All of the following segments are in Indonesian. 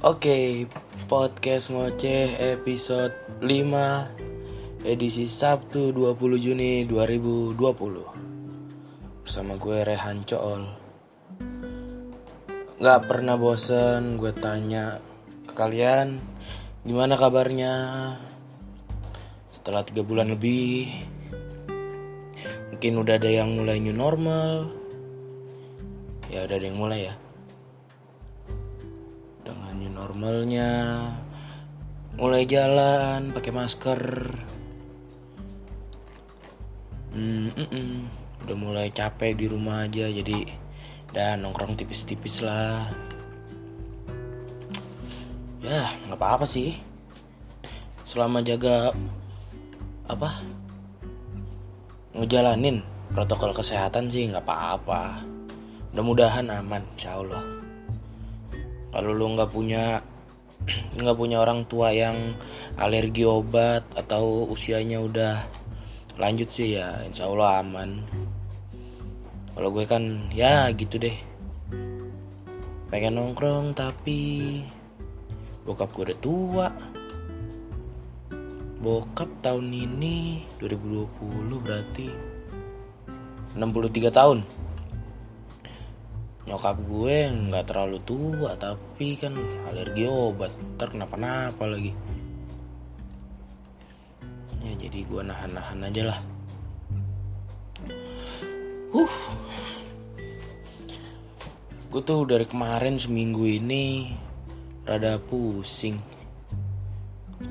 Oke, podcast ngoceh episode 5 edisi Sabtu 20 Juni 2020 Bersama gue Rehan Cool. Gak pernah bosen gue tanya ke kalian Gimana kabarnya? Setelah 3 bulan lebih Mungkin udah ada yang mulai new normal. Ya udah ada yang mulai ya normalnya. Mulai jalan pakai masker. Mm, mm. udah mulai capek di rumah aja jadi dan nongkrong tipis-tipis lah. Ya nggak apa-apa sih. Selama jaga apa? Ngejalanin protokol kesehatan sih nggak apa-apa. Mudah-mudahan aman insya Allah kalau lu nggak punya nggak punya orang tua yang alergi obat atau usianya udah lanjut sih ya insya Allah aman. Kalau gue kan ya gitu deh. Pengen nongkrong tapi bokap gue udah tua. Bokap tahun ini 2020 berarti 63 tahun nyokap gue nggak terlalu tua tapi kan alergi obat. Ntar kenapa-napa lagi. Ya jadi gue nahan-nahan aja lah. Uh gue tuh dari kemarin seminggu ini rada pusing.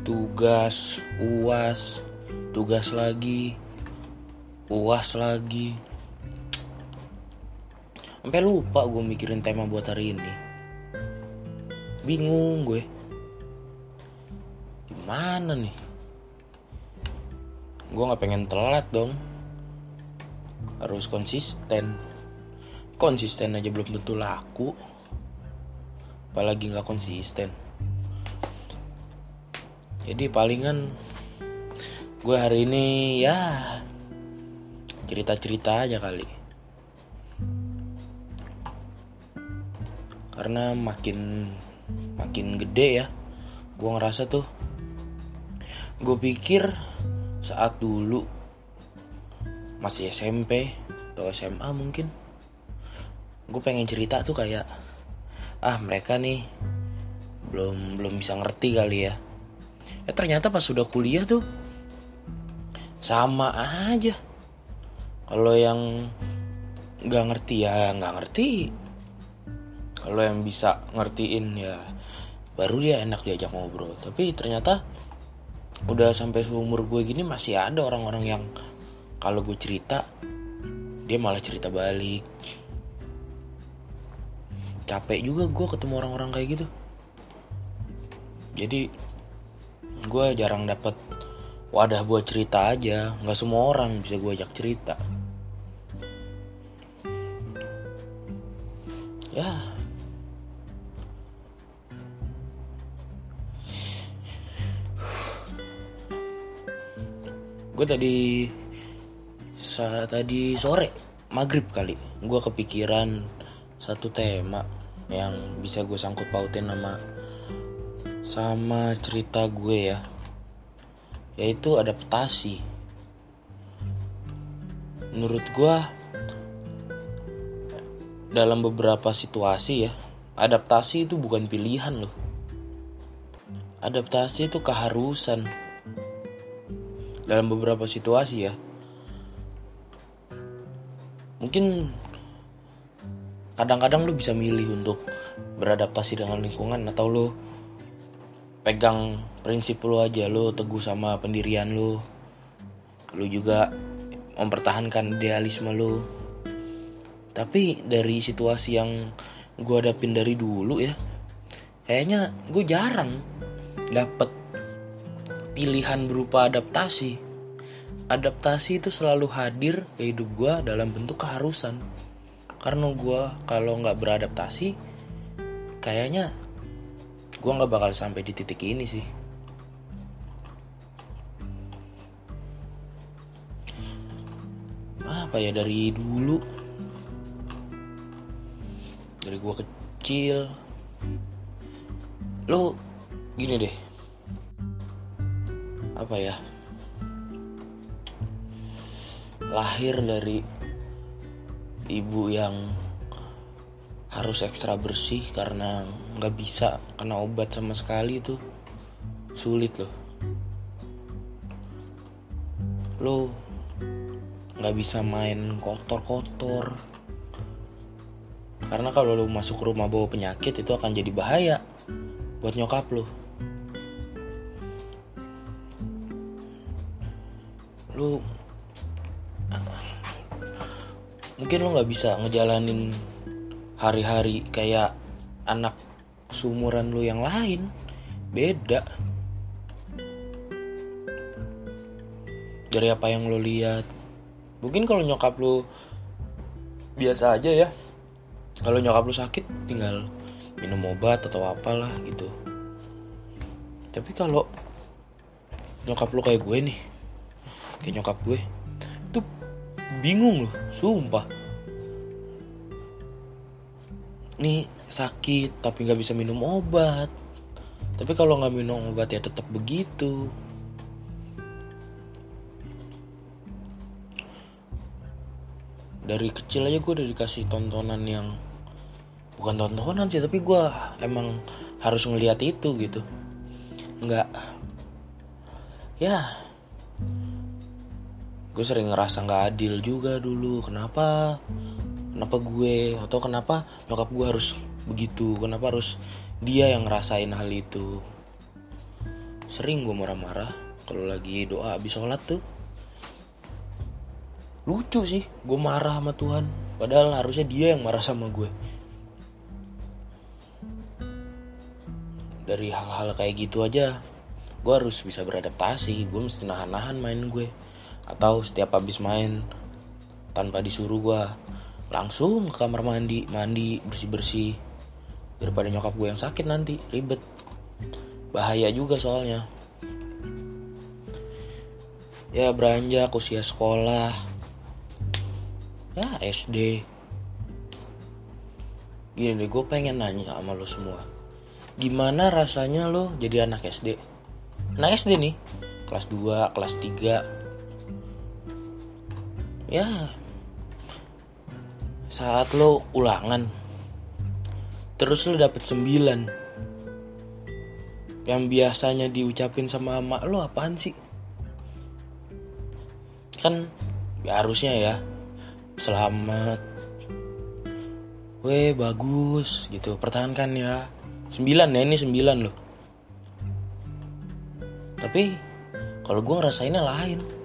Tugas uas tugas lagi uas lagi sampai lupa gue mikirin tema buat hari ini. Bingung gue. Gimana nih? Gue nggak pengen telat dong. Harus konsisten. Konsisten aja belum tentu laku. Apalagi nggak konsisten. Jadi palingan gue hari ini ya cerita-cerita aja kali karena makin makin gede ya gue ngerasa tuh gue pikir saat dulu masih SMP atau SMA mungkin gue pengen cerita tuh kayak ah mereka nih belum belum bisa ngerti kali ya. Ya ternyata pas sudah kuliah tuh sama aja. Kalau yang nggak ngerti ya nggak ngerti kalau yang bisa ngertiin ya baru dia enak diajak ngobrol. Tapi ternyata udah sampai seumur gue gini masih ada orang-orang yang kalau gue cerita dia malah cerita balik. Capek juga gue ketemu orang-orang kayak gitu. Jadi gue jarang dapet wadah buat cerita aja. Nggak semua orang bisa gue ajak cerita. Ya gue tadi saat tadi sore maghrib kali. Gue kepikiran satu tema yang bisa gue sangkut pautin sama sama cerita gue ya. Yaitu adaptasi. Menurut gue dalam beberapa situasi ya adaptasi itu bukan pilihan loh. Adaptasi itu keharusan dalam beberapa situasi ya. Mungkin kadang-kadang lu bisa milih untuk beradaptasi dengan lingkungan atau lu pegang prinsip lu aja lu teguh sama pendirian lu. Lu juga mempertahankan idealisme lu. Tapi dari situasi yang gue hadapin dari dulu ya kayaknya gue jarang dapet pilihan berupa adaptasi. Adaptasi itu selalu hadir ke hidup gue dalam bentuk keharusan. Karena gue kalau nggak beradaptasi kayaknya gue nggak bakal sampai di titik ini sih. Apa ya dari dulu? Dari gue kecil. Lo gini deh apa ya lahir dari ibu yang harus ekstra bersih karena nggak bisa kena obat sama sekali itu sulit loh. Lo nggak bisa main kotor-kotor. Karena kalau lo masuk rumah bawa penyakit itu akan jadi bahaya buat nyokap lo lo mungkin lo nggak bisa ngejalanin hari-hari kayak anak seumuran lu yang lain. Beda. Dari apa yang lo lihat. Mungkin kalau nyokap lu biasa aja ya. Kalau nyokap lu sakit tinggal minum obat atau apalah gitu. Tapi kalau nyokap lu kayak gue nih kayak nyokap gue. Tuh bingung loh sumpah. Nih sakit tapi nggak bisa minum obat. Tapi kalau nggak minum obat ya tetap begitu. Dari kecil aja gue udah dikasih tontonan yang bukan tontonan sih tapi gue emang harus ngeliat itu gitu. Nggak. Ya gue sering ngerasa nggak adil juga dulu. Kenapa? Kenapa gue? Atau kenapa nyokap gue harus begitu? Kenapa harus dia yang ngerasain hal itu? Sering gue marah-marah kalau lagi doa habis sholat tuh. Lucu sih gue marah sama Tuhan. Padahal harusnya dia yang marah sama gue. Dari hal-hal kayak gitu aja gue harus bisa beradaptasi. Gue mesti nahan-nahan main gue atau setiap habis main tanpa disuruh gue langsung ke kamar mandi mandi bersih bersih daripada nyokap gue yang sakit nanti ribet. Bahaya juga soalnya. Ya beranjak usia sekolah. Ya SD gini deh gue pengen nanya sama lo semua. Gimana rasanya lo jadi anak SD anak SD nih kelas 2 kelas 3 ya. Saat lo ulangan terus lo dapet 9 yang biasanya diucapin sama emak lo apaan sih? Kan ya harusnya ya selamat. Weh bagus gitu. Pertahankan ya. 9 ya ini 9 loh. Tapi kalau gue ngerasainnya lain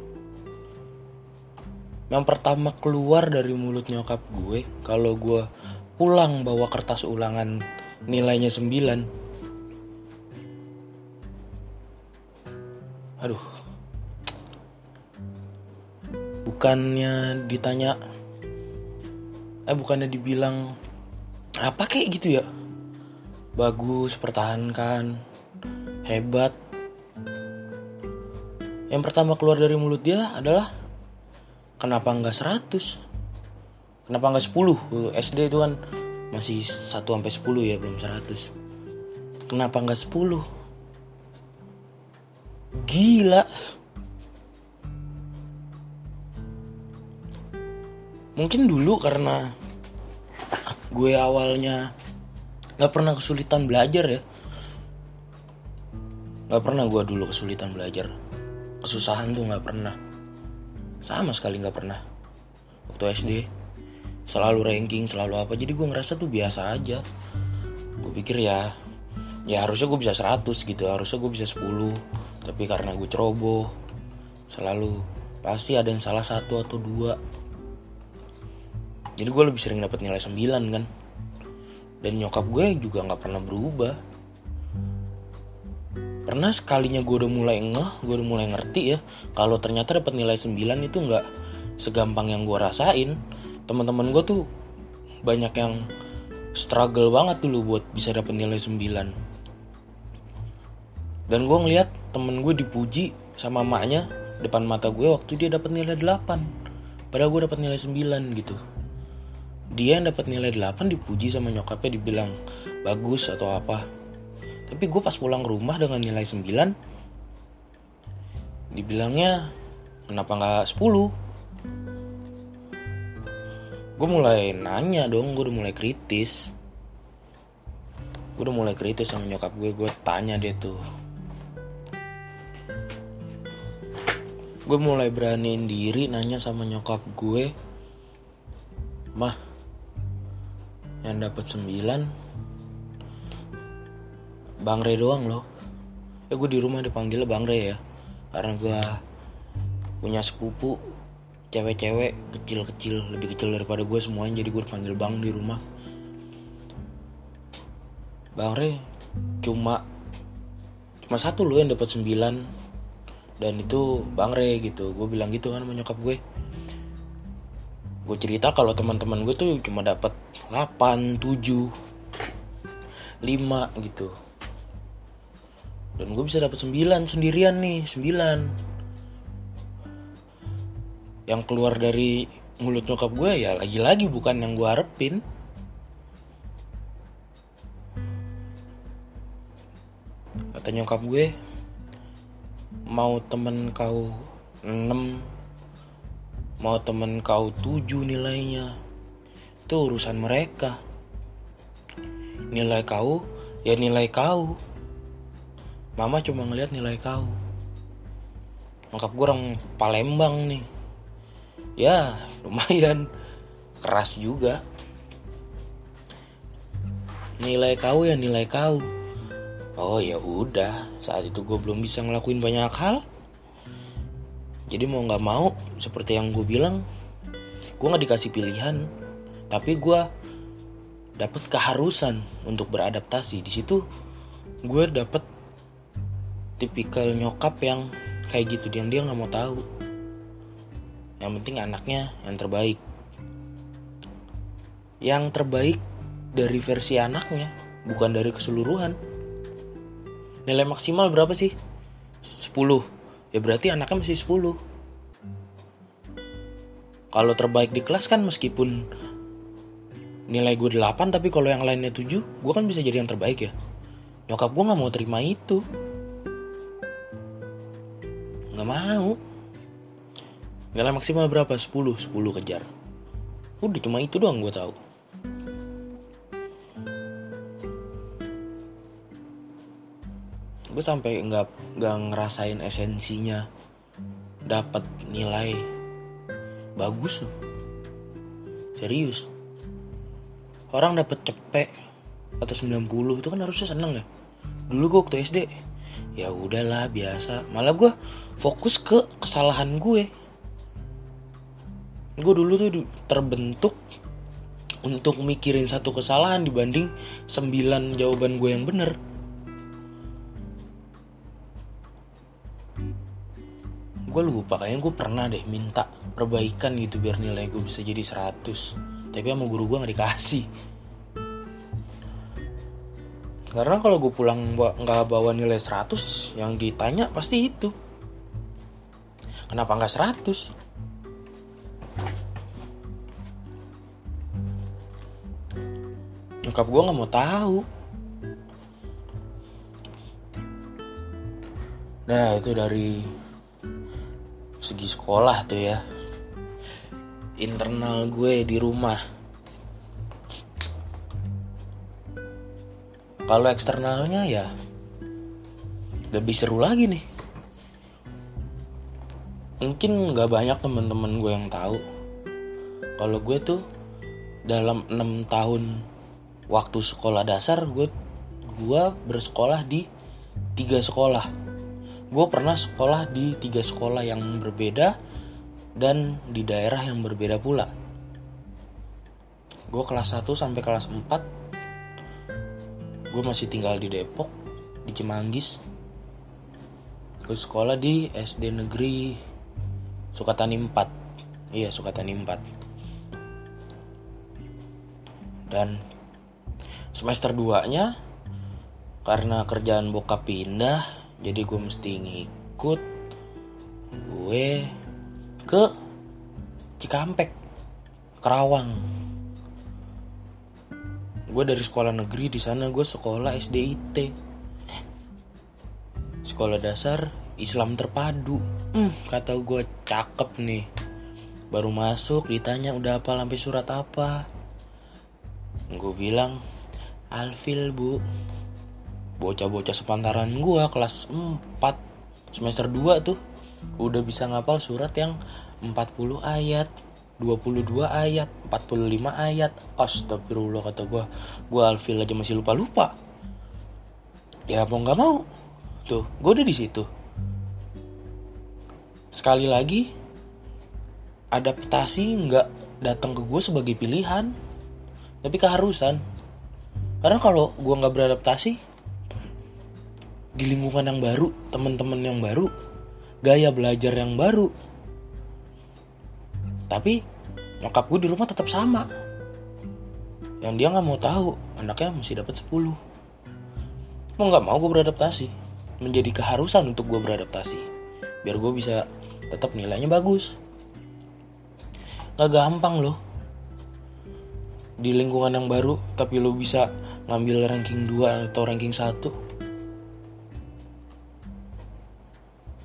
yang pertama keluar dari mulut nyokap gue kalau gue pulang bawa kertas ulangan nilainya 9 aduh. Bukannya ditanya eh bukannya dibilang apa kayak gitu ya? Bagus pertahankan hebat. Yang pertama keluar dari mulut dia adalah kenapa nggak 100 kenapa nggak 10 SD itu kan masih 1 sampai 10 ya belum 100 kenapa nggak 10 gila. Mungkin dulu karena gue awalnya nggak pernah kesulitan belajar ya. Nggak pernah gue dulu kesulitan belajar. Kesusahan tuh nggak pernah sama sekali nggak pernah. Waktu SD selalu ranking selalu apa. Jadi gue ngerasa tuh biasa aja. Gue pikir ya ya harusnya gue bisa 100 gitu. Harusnya gue bisa 10 tapi karena gue ceroboh selalu pasti ada yang salah satu atau dua. Jadi gue lebih sering dapat nilai 9 kan. Dan nyokap gue juga nggak pernah berubah pernah sekalinya gue udah mulai ngeh gue udah mulai ngerti ya kalau ternyata dapat nilai 9 itu nggak segampang yang gue rasain. Teman-teman gue tuh banyak yang struggle banget dulu buat bisa dapat nilai 9 dan gue ngeliat temen gue dipuji sama maknya depan mata gue waktu dia dapat nilai 8 padahal gue dapat nilai 9 gitu. Dia yang dapat nilai 8 dipuji sama nyokapnya dibilang bagus atau apa tapi gue pas pulang rumah dengan nilai 9 dibilangnya kenapa nggak 10 gue mulai nanya dong gue udah mulai kritis. Gue udah mulai kritis sama nyokap gue gue tanya dia tuh. Gue mulai beraniin diri nanya sama nyokap gue mah yang dapat 9 Bang Re doang loh. Ya gue di rumah dipanggil Bang Re ya. Karena gue punya sepupu cewek-cewek kecil-kecil lebih kecil daripada gue semuanya jadi gue dipanggil Bang di rumah. Bang Re cuma cuma satu loh yang dapat 9 dan itu Bang Re gitu. Gue bilang gitu kan sama nyokap gue. Gue cerita kalau teman-teman gue tuh cuma dapat 8, 7, 5 gitu dan gue bisa dapat 9 sendirian nih 9 yang keluar dari mulut nyokap gue ya lagi-lagi bukan yang gue harapin. Kata nyokap gue mau temen kau 6 mau temen kau 7 nilainya. Itu urusan mereka. Nilai kau ya nilai kau mama cuma ngeliat nilai kau. Lengkap gue orang Palembang nih. Ya lumayan. Keras juga. Nilai kau ya nilai kau. Oh ya udah. Saat itu gue belum bisa ngelakuin banyak hal. Jadi mau nggak mau seperti yang gue bilang gue nggak dikasih pilihan. Tapi gue dapat keharusan untuk beradaptasi. Di situ gue dapet tipikal nyokap yang kayak gitu yang dia nggak mau tahu. Yang penting anaknya yang terbaik. Yang terbaik dari versi anaknya bukan dari keseluruhan. Nilai maksimal berapa sih? 10 ya berarti anaknya masih 10 kalau terbaik di kelas kan meskipun nilai gue 8 tapi kalau yang lainnya 7 gue kan bisa jadi yang terbaik ya. Nyokap gue nggak mau terima itu nggak mau. Nilai maksimal berapa? 10 10 kejar. Udah cuma itu doang gue tahu. Gue sampai nggak nggak ngerasain esensinya dapat nilai bagus loh. Serius. Orang dapat cepet atau 90 itu kan harusnya seneng ya. Dulu gue waktu SD ya udahlah biasa. Malah gue fokus ke kesalahan gue. Gue dulu tuh terbentuk untuk mikirin satu kesalahan dibanding 9 jawaban gue yang bener. Gue lupa kayaknya gue pernah deh minta perbaikan gitu biar nilai gue bisa jadi 100 tapi sama guru gue nggak dikasih karena kalau gue pulang nggak bawa nilai 100 yang ditanya pasti itu. Kenapa nggak 100 nyokap gue nggak mau tahu. Nah itu dari segi sekolah tuh ya. Internal gue di rumah kalau eksternalnya ya lebih seru lagi nih. Mungkin nggak banyak teman-teman gue yang tahu. Kalau gue tuh dalam enam tahun waktu sekolah dasar gue gue bersekolah di tiga sekolah. Gue pernah sekolah di tiga sekolah yang berbeda dan di daerah yang berbeda pula. Gue kelas 1 sampai kelas 4 Gue masih tinggal di Depok Di Cimanggis. Gue sekolah di SD Negeri Sukatani 4 Iya Sukatani 4 Dan semester 2 nya Karena kerjaan bokap pindah jadi gue mesti ngikut gue ke Cikampek Kerawang gue dari sekolah negeri di sana gue sekolah SDIT sekolah dasar Islam terpadu. Hmm, kata gue cakep nih. Baru masuk ditanya udah apa sampai surat apa? Gue bilang Alfil bu. Bocah-bocah sepantaran gue kelas 4 semester 2 tuh udah bisa ngapal surat yang 40 ayat 22 ayat 45 ayat. Astagfirullah kata gue gue Alfil aja masih lupa-lupa. Ya mau nggak mau. Tuh gue udah di situ. Sekali lagi adaptasi nggak datang ke gue sebagai pilihan tapi keharusan. Karena kalau gue nggak beradaptasi di lingkungan yang baru teman-teman yang baru gaya belajar yang baru tapi nyokap gue di rumah tetap sama. Yang dia nggak mau tahu anaknya masih dapat 10 mau nggak mau gue beradaptasi. Menjadi keharusan untuk gue beradaptasi. Biar gue bisa tetap nilainya bagus. Gak gampang loh. Di lingkungan yang baru tapi lo bisa ngambil ranking 2 atau ranking 1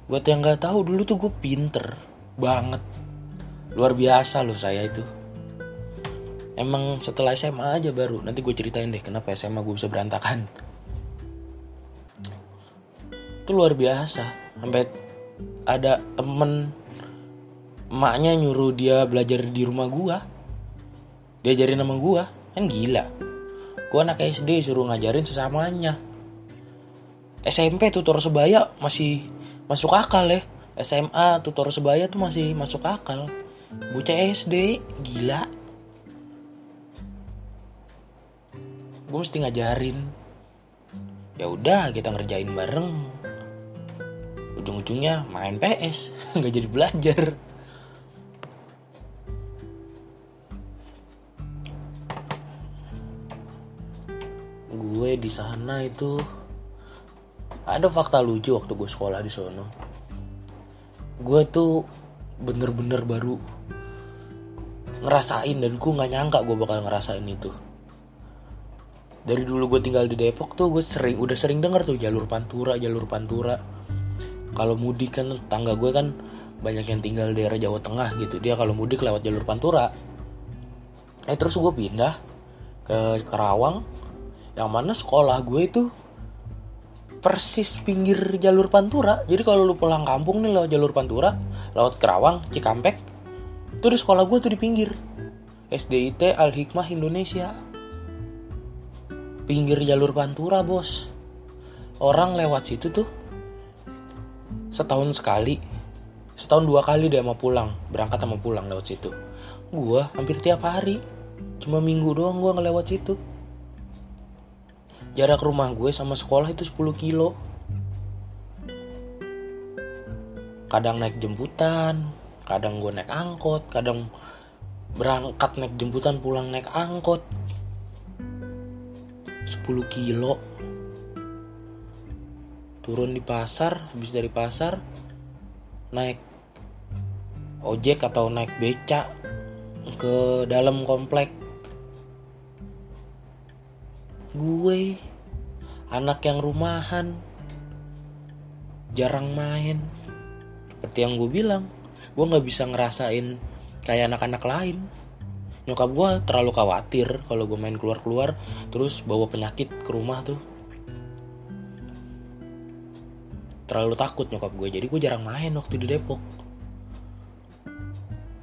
buat yang gak tahu dulu tuh gue pinter banget luar biasa loh saya itu. Emang setelah SMA aja baru. Nanti gue ceritain deh kenapa SMA gue bisa berantakan. Itu luar biasa. Sampai ada temen emaknya nyuruh dia belajar di rumah gua. Diajarin sama gua. Kan gila. Gua anak SD suruh ngajarin sesamanya. SMP tutor sebaya masih masuk akal ya. SMA tutor sebaya tuh masih masuk akal bocah SD gila. Gue mesti ngajarin. Ya udah kita ngerjain bareng. Ujung-ujungnya main PS nggak jadi belajar. Gue di sana itu ada fakta lucu waktu gue sekolah di sono. Gue tuh bener-bener baru ngerasain dan gue nggak nyangka gue bakal ngerasain itu. Dari dulu gue tinggal di Depok tuh gue sering udah sering denger tuh jalur pantura jalur pantura. Kalau mudik kan tangga gue kan banyak yang tinggal di daerah Jawa Tengah gitu. Dia kalau mudik lewat jalur pantura. Eh terus gue pindah ke Kerawang. Yang mana sekolah gue itu persis pinggir jalur Pantura. Jadi kalau lu pulang kampung nih lewat jalur Pantura, lewat Kerawang, Cikampek, di sekolah gue tuh di pinggir. SDIT Al Hikmah Indonesia. Pinggir jalur Pantura, Bos. Orang lewat situ tuh setahun sekali. Setahun dua kali dia mau pulang, berangkat sama pulang lewat situ. Gua hampir tiap hari. Cuma minggu doang gua ngelewat situ jarak rumah gue sama sekolah itu 10 kilo kadang naik jemputan kadang gue naik angkot kadang berangkat naik jemputan pulang naik angkot. 10 kilo. Turun di pasar habis dari pasar naik ojek atau naik beca ke dalam komplek. Gue anak yang rumahan jarang main. Seperti yang gue bilang gue nggak bisa ngerasain kayak anak-anak lain. Nyokap gue terlalu khawatir kalau gue main keluar-keluar terus bawa penyakit ke rumah tuh. Terlalu takut nyokap gue jadi gue jarang main waktu di Depok.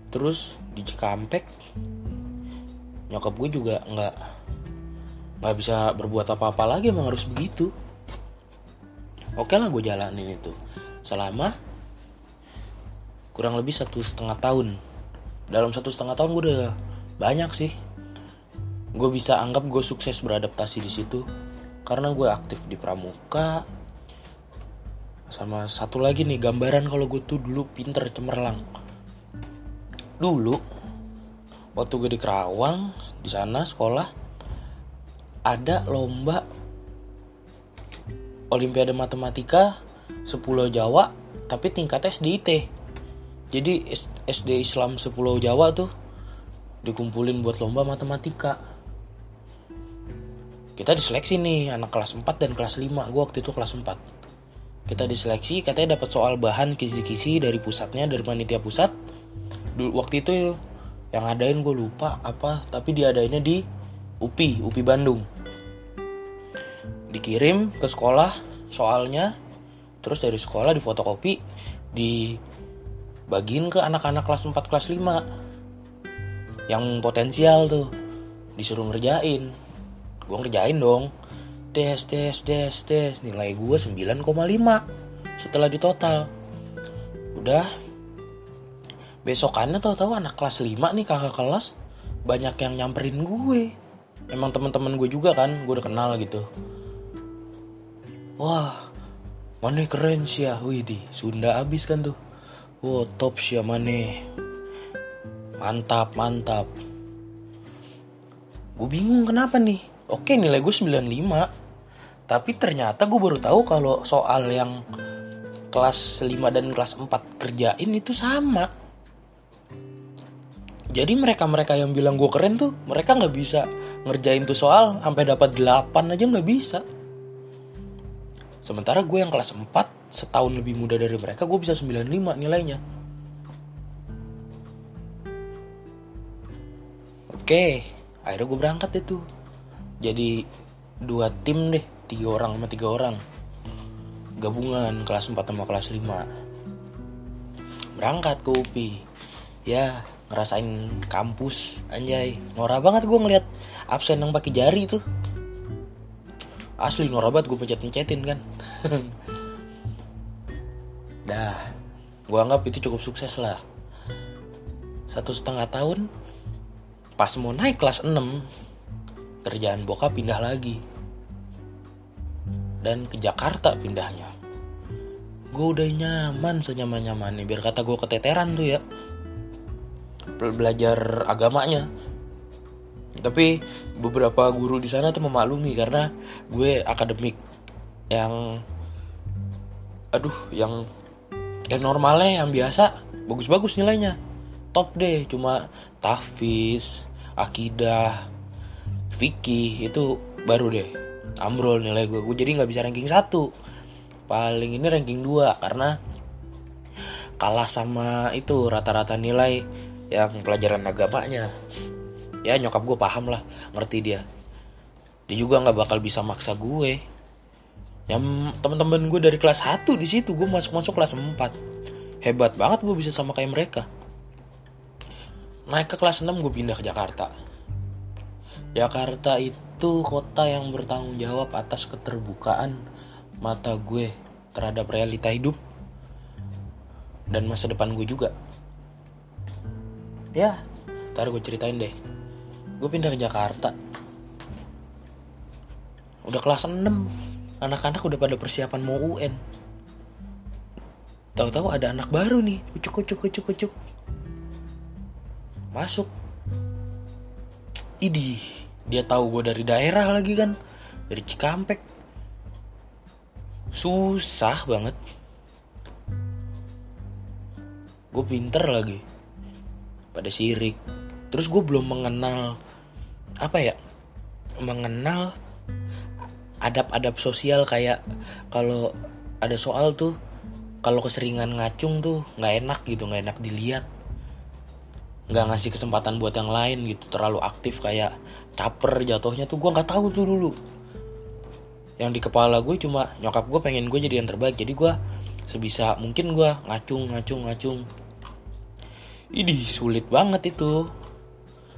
Terus di Cikampek nyokap gue juga nggak nggak bisa berbuat apa-apa lagi emang harus begitu. Oke lah gue jalanin itu. Selama kurang lebih satu setengah tahun. Dalam satu setengah tahun gue udah banyak sih. Gue bisa anggap gue sukses beradaptasi di situ. Karena gue aktif di pramuka. Sama satu lagi nih gambaran kalau gue tuh dulu pinter cemerlang. Dulu waktu gue di Kerawang di sana sekolah ada lomba Olimpiade Matematika 10 Jawa tapi tingkat SDIT. Jadi SD Islam 10 Jawa tuh dikumpulin buat lomba matematika. Kita diseleksi nih anak kelas 4 dan kelas 5. Gue waktu itu kelas 4. kita diseleksi katanya dapat soal bahan kisi-kisi dari pusatnya dari panitia pusat dulu waktu itu yang ngadain gue lupa apa tapi diadainnya di UPI UPI Bandung dikirim ke sekolah soalnya terus dari sekolah di dibagiin ke anak-anak kelas 4 kelas 5 yang potensial tuh. Disuruh ngerjain. Gue ngerjain dong. Tes tes tes tes. Nilai gue 9,5 setelah ditotal udah. Besokannya tahu-tahu anak kelas 5 nih kakak kelas banyak yang nyamperin gue. Emang teman-teman gue juga kan gue udah kenal gitu. Wah mana keren sih ya? Wih Sunda abis kan tuh wow top sih ya mantap mantap. Gue bingung kenapa nih? Oke nilai gue 95 tapi ternyata gue baru tahu kalau soal yang kelas 5 dan kelas 4 kerjain itu sama. Jadi mereka-mereka yang bilang gue keren tuh mereka nggak bisa ngerjain tuh soal sampai dapat 8 aja nggak bisa sementara gue yang kelas 4 setahun lebih muda dari mereka gue bisa 95 nilainya. Oke akhirnya gue berangkat tuh. Jadi dua tim deh tiga orang sama tiga orang. Gabungan kelas 4 sama kelas 5 berangkat ke UPI ya ngerasain kampus anjay. Norak banget gue ngeliat absen yang pakai jari tuh asli norak banget gue pencet pencetin kan? Dah gue anggap itu cukup sukses lah. Satu setengah tahun pas mau naik kelas 6 kerjaan bokap pindah lagi. Dan ke Jakarta pindahnya. Gue udah nyaman senyaman nyamannya biar kata gue keteteran tuh ya. Belajar agamanya tapi beberapa guru di sana tuh memaklumi karena gue akademik yang aduh yang yang normalnya yang biasa bagus-bagus nilainya. Top deh cuma tahfiz akidah fikih itu baru deh. Ambrol nilai gue. Gue jadi nggak bisa ranking satu. Paling ini ranking 2 karena kalah sama itu rata-rata nilai yang pelajaran agamanya ya nyokap gue paham lah ngerti dia. Dia juga nggak bakal bisa maksa gue. Yang teman-teman gue dari kelas 1 di situ gue masuk masuk kelas 4 hebat banget gue bisa sama kayak mereka. Naik ke kelas 6 gue pindah ke Jakarta. Jakarta itu kota yang bertanggung jawab atas keterbukaan mata gue terhadap realita hidup dan masa depan gue juga. Ya, ntar gue ceritain deh. Gue pindah ke Jakarta. Udah kelas 6. Anak-anak udah pada persiapan mau UN. Tahu-tahu ada anak baru nih, kucuk kucuk kucuk kucuk. Masuk. Idih, dia tahu gue dari daerah lagi kan dari Cikampek susah banget gue pinter lagi pada sirik terus gue belum mengenal apa ya mengenal adab-adab sosial kayak kalau ada soal tuh kalau keseringan ngacung tuh nggak enak gitu nggak enak dilihat. Nggak ngasih kesempatan buat yang lain gitu terlalu aktif kayak caper jatuhnya tuh gue nggak tahu tuh dulu. Yang di kepala gue cuma nyokap gue pengen gue jadi yang terbaik jadi gue sebisa mungkin gue ngacung ngacung ngacung. Ini sulit banget itu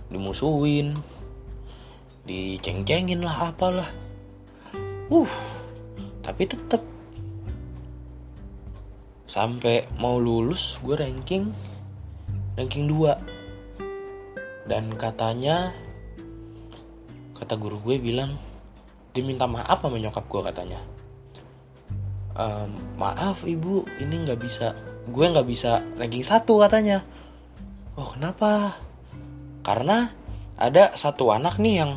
dimusuhin diceng-cengin lah apalah. Uh tapi tetep. Sampai mau lulus gue ranking ranking 2 dan katanya kata guru gue bilang dia minta maaf sama nyokap gue katanya. Ehm, maaf ibu ini nggak bisa gue nggak bisa ranking satu katanya. Oh kenapa karena ada satu anak nih yang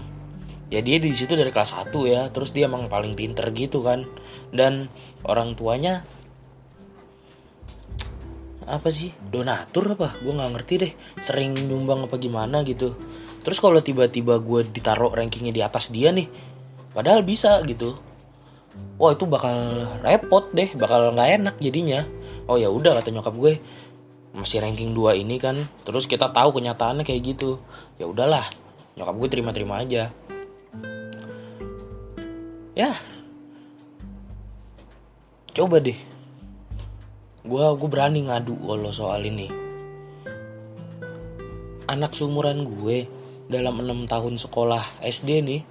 ya dia di situ dari kelas 1 ya terus dia emang paling pinter gitu kan. Dan orang tuanya apa sih donatur apa? Gue nggak ngerti deh sering nyumbang apa gimana gitu. Terus kalau tiba-tiba gue ditaruh rankingnya di atas dia nih padahal bisa gitu. Wah itu bakal repot deh bakal nggak enak jadinya. Oh ya udah kata nyokap gue masih ranking 2 ini kan. Terus kita tahu kenyataannya kayak gitu. Ya udahlah nyokap gue terima-terima aja. Ya. Coba deh. Gue gue berani ngadu kalau soal ini. Anak seumuran gue dalam enam tahun sekolah SD nih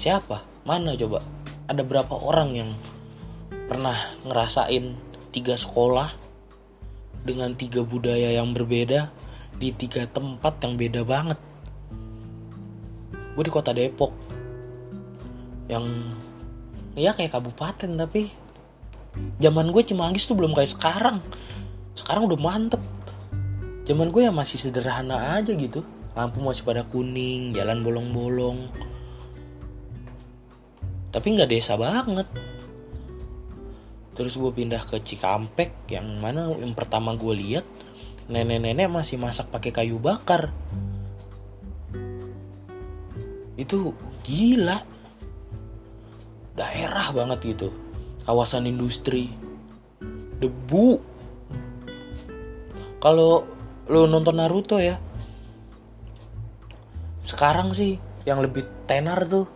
siapa? Mana coba? Ada berapa orang yang pernah ngerasain tiga sekolah dengan tiga budaya yang berbeda di tiga tempat yang beda banget. Gue di kota Depok yang ya kayak kabupaten tapi zaman gue Cimanggis tuh belum kayak sekarang. Sekarang udah mantep. Zaman gue ya masih sederhana aja gitu. Lampu masih pada kuning, jalan bolong-bolong. Tapi nggak desa banget terus gue pindah ke Cikampek yang mana yang pertama gue lihat nenek-nenek masih masak pakai kayu bakar. Itu gila. Daerah banget gitu. Kawasan industri. Debu. Kalau lo nonton Naruto ya sekarang sih yang lebih tenar tuh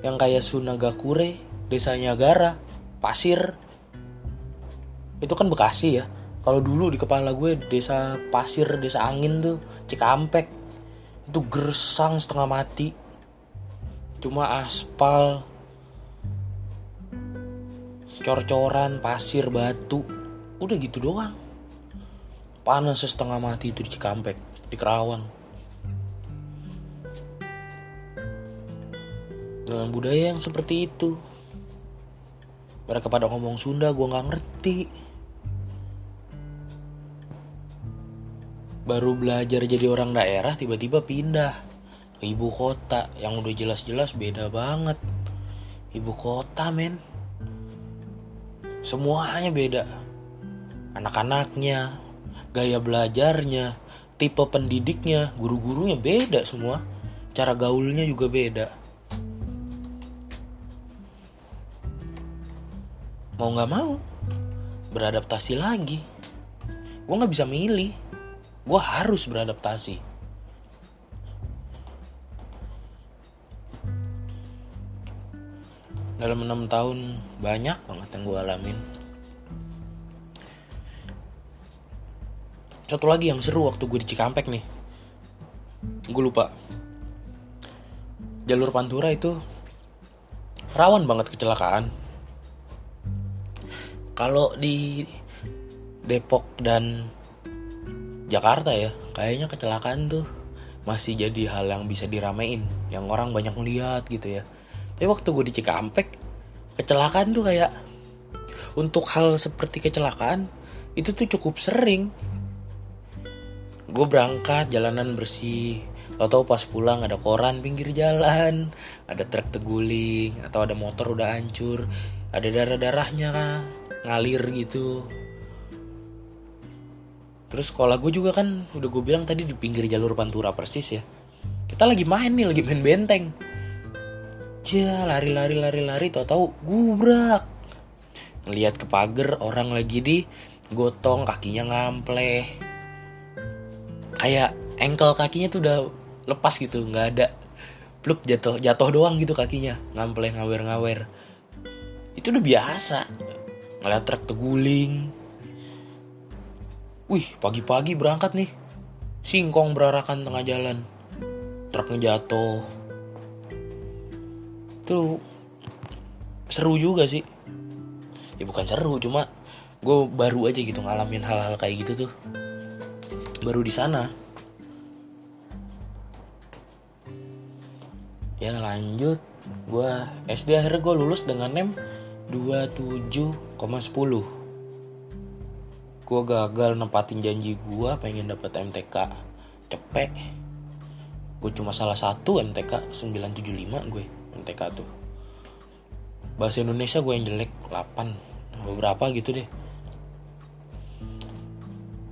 yang kayak Sunagakure desanya Gara pasir. Itu kan Bekasi ya. Kalau dulu di kepala gue desa pasir desa angin tuh Cikampek. Itu gersang setengah mati. Cuma aspal. Cor-coran pasir batu. Udah gitu doang. Panas setengah mati itu di Cikampek di Kerawang. Dengan budaya yang seperti itu mereka pada ngomong Sunda gue nggak ngerti. Baru belajar jadi orang daerah tiba-tiba pindah ke ibu kota. Yang udah jelas-jelas beda banget. Ibu kota men. Semuanya beda. Anak-anaknya gaya belajarnya tipe pendidiknya guru-gurunya beda semua. Cara gaulnya juga beda mau nggak mau beradaptasi lagi. Gue nggak bisa milih. Gue harus beradaptasi. Dalam enam tahun banyak banget yang gue alamin. Satu lagi yang seru waktu gue di Cikampek nih. Gue lupa. Jalur Pantura itu rawan banget kecelakaan kalau di Depok dan Jakarta ya kayaknya kecelakaan tuh masih jadi hal yang bisa diramein yang orang banyak ngeliat gitu ya. Tapi waktu gue di Cikampek kecelakaan tuh kayak untuk hal seperti kecelakaan itu tuh cukup sering. Gue berangkat jalanan bersih. Tau-tau pas pulang ada koran pinggir jalan ada truk teguling atau ada motor udah hancur ada darah-darahnya ngalir gitu. Terus sekolah gue juga kan udah gue bilang tadi di pinggir jalur pantura persis ya. Kita lagi main nih lagi main benteng. Cia lari lari lari lari tau tau gubrak. Ngeliat ke pagar orang lagi di gotong kakinya ngampleh. Kayak engkel kakinya tuh udah lepas gitu nggak ada. Pluk jatuh jatuh doang gitu kakinya. Ngampleh ngawer ngawer itu udah biasa ngeliat truk teguling wih pagi-pagi berangkat nih. Singkong berarakan tengah jalan. Truknya jatuh tuh seru juga sih. Ya bukan seru cuma gue baru aja gitu ngalamin hal-hal kayak gitu tuh. Baru di sana. Ya lanjut. Gue SD akhirnya gue lulus dengan nem 27,10 gue gagal nempatin janji gue pengen dapet MTK cepet gue cuma salah satu MTK 975 gue MTK tuh. Bahasa Indonesia gue yang jelek 8 beberapa gitu deh.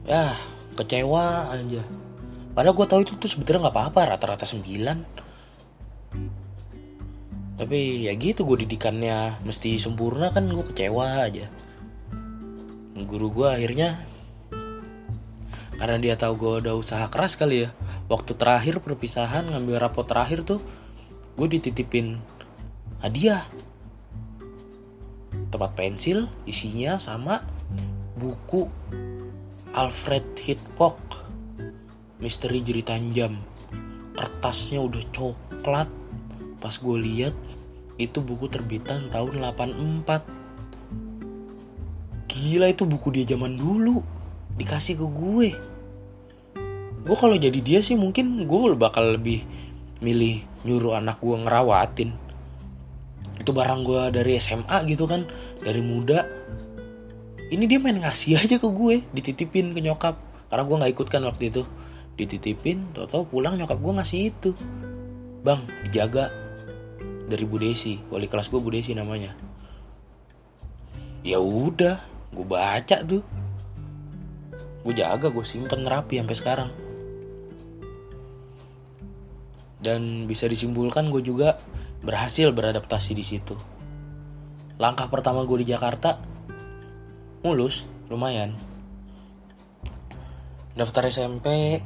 Ya kecewa aja. Padahal gue tahu itu tuh sebetulnya nggak apa-apa rata-rata 9 tapi ya gitu gue didikannya mesti sempurna kan gue kecewa aja. Guru gue akhirnya karena dia tahu gue udah usaha keras kali ya waktu terakhir perpisahan ngambil rapot terakhir tuh gue dititipin hadiah. Tempat pensil isinya sama buku Alfred Hitchcock Misteri Jeritan Jam. Kertasnya udah coklat pas gue lihat itu buku terbitan tahun 84 gila itu buku dia zaman dulu. Dikasih ke gue. Gue kalau jadi dia sih mungkin gue bakal lebih milih nyuruh anak gue ngerawatin. Itu barang gue dari SMA gitu kan dari muda. Ini dia main ngasih aja ke gue dititipin ke nyokap. Karena gue nggak ikut kan waktu itu. Dititipin tau tau pulang nyokap gue ngasih itu. Bang dijaga dari Bu Desi wali kelas gue Bu Desi namanya ya udah gue baca tuh gue jaga gue simpen rapi sampai sekarang dan bisa disimpulkan gue juga berhasil beradaptasi di situ. Langkah pertama gue di Jakarta mulus, lumayan. Daftar SMP,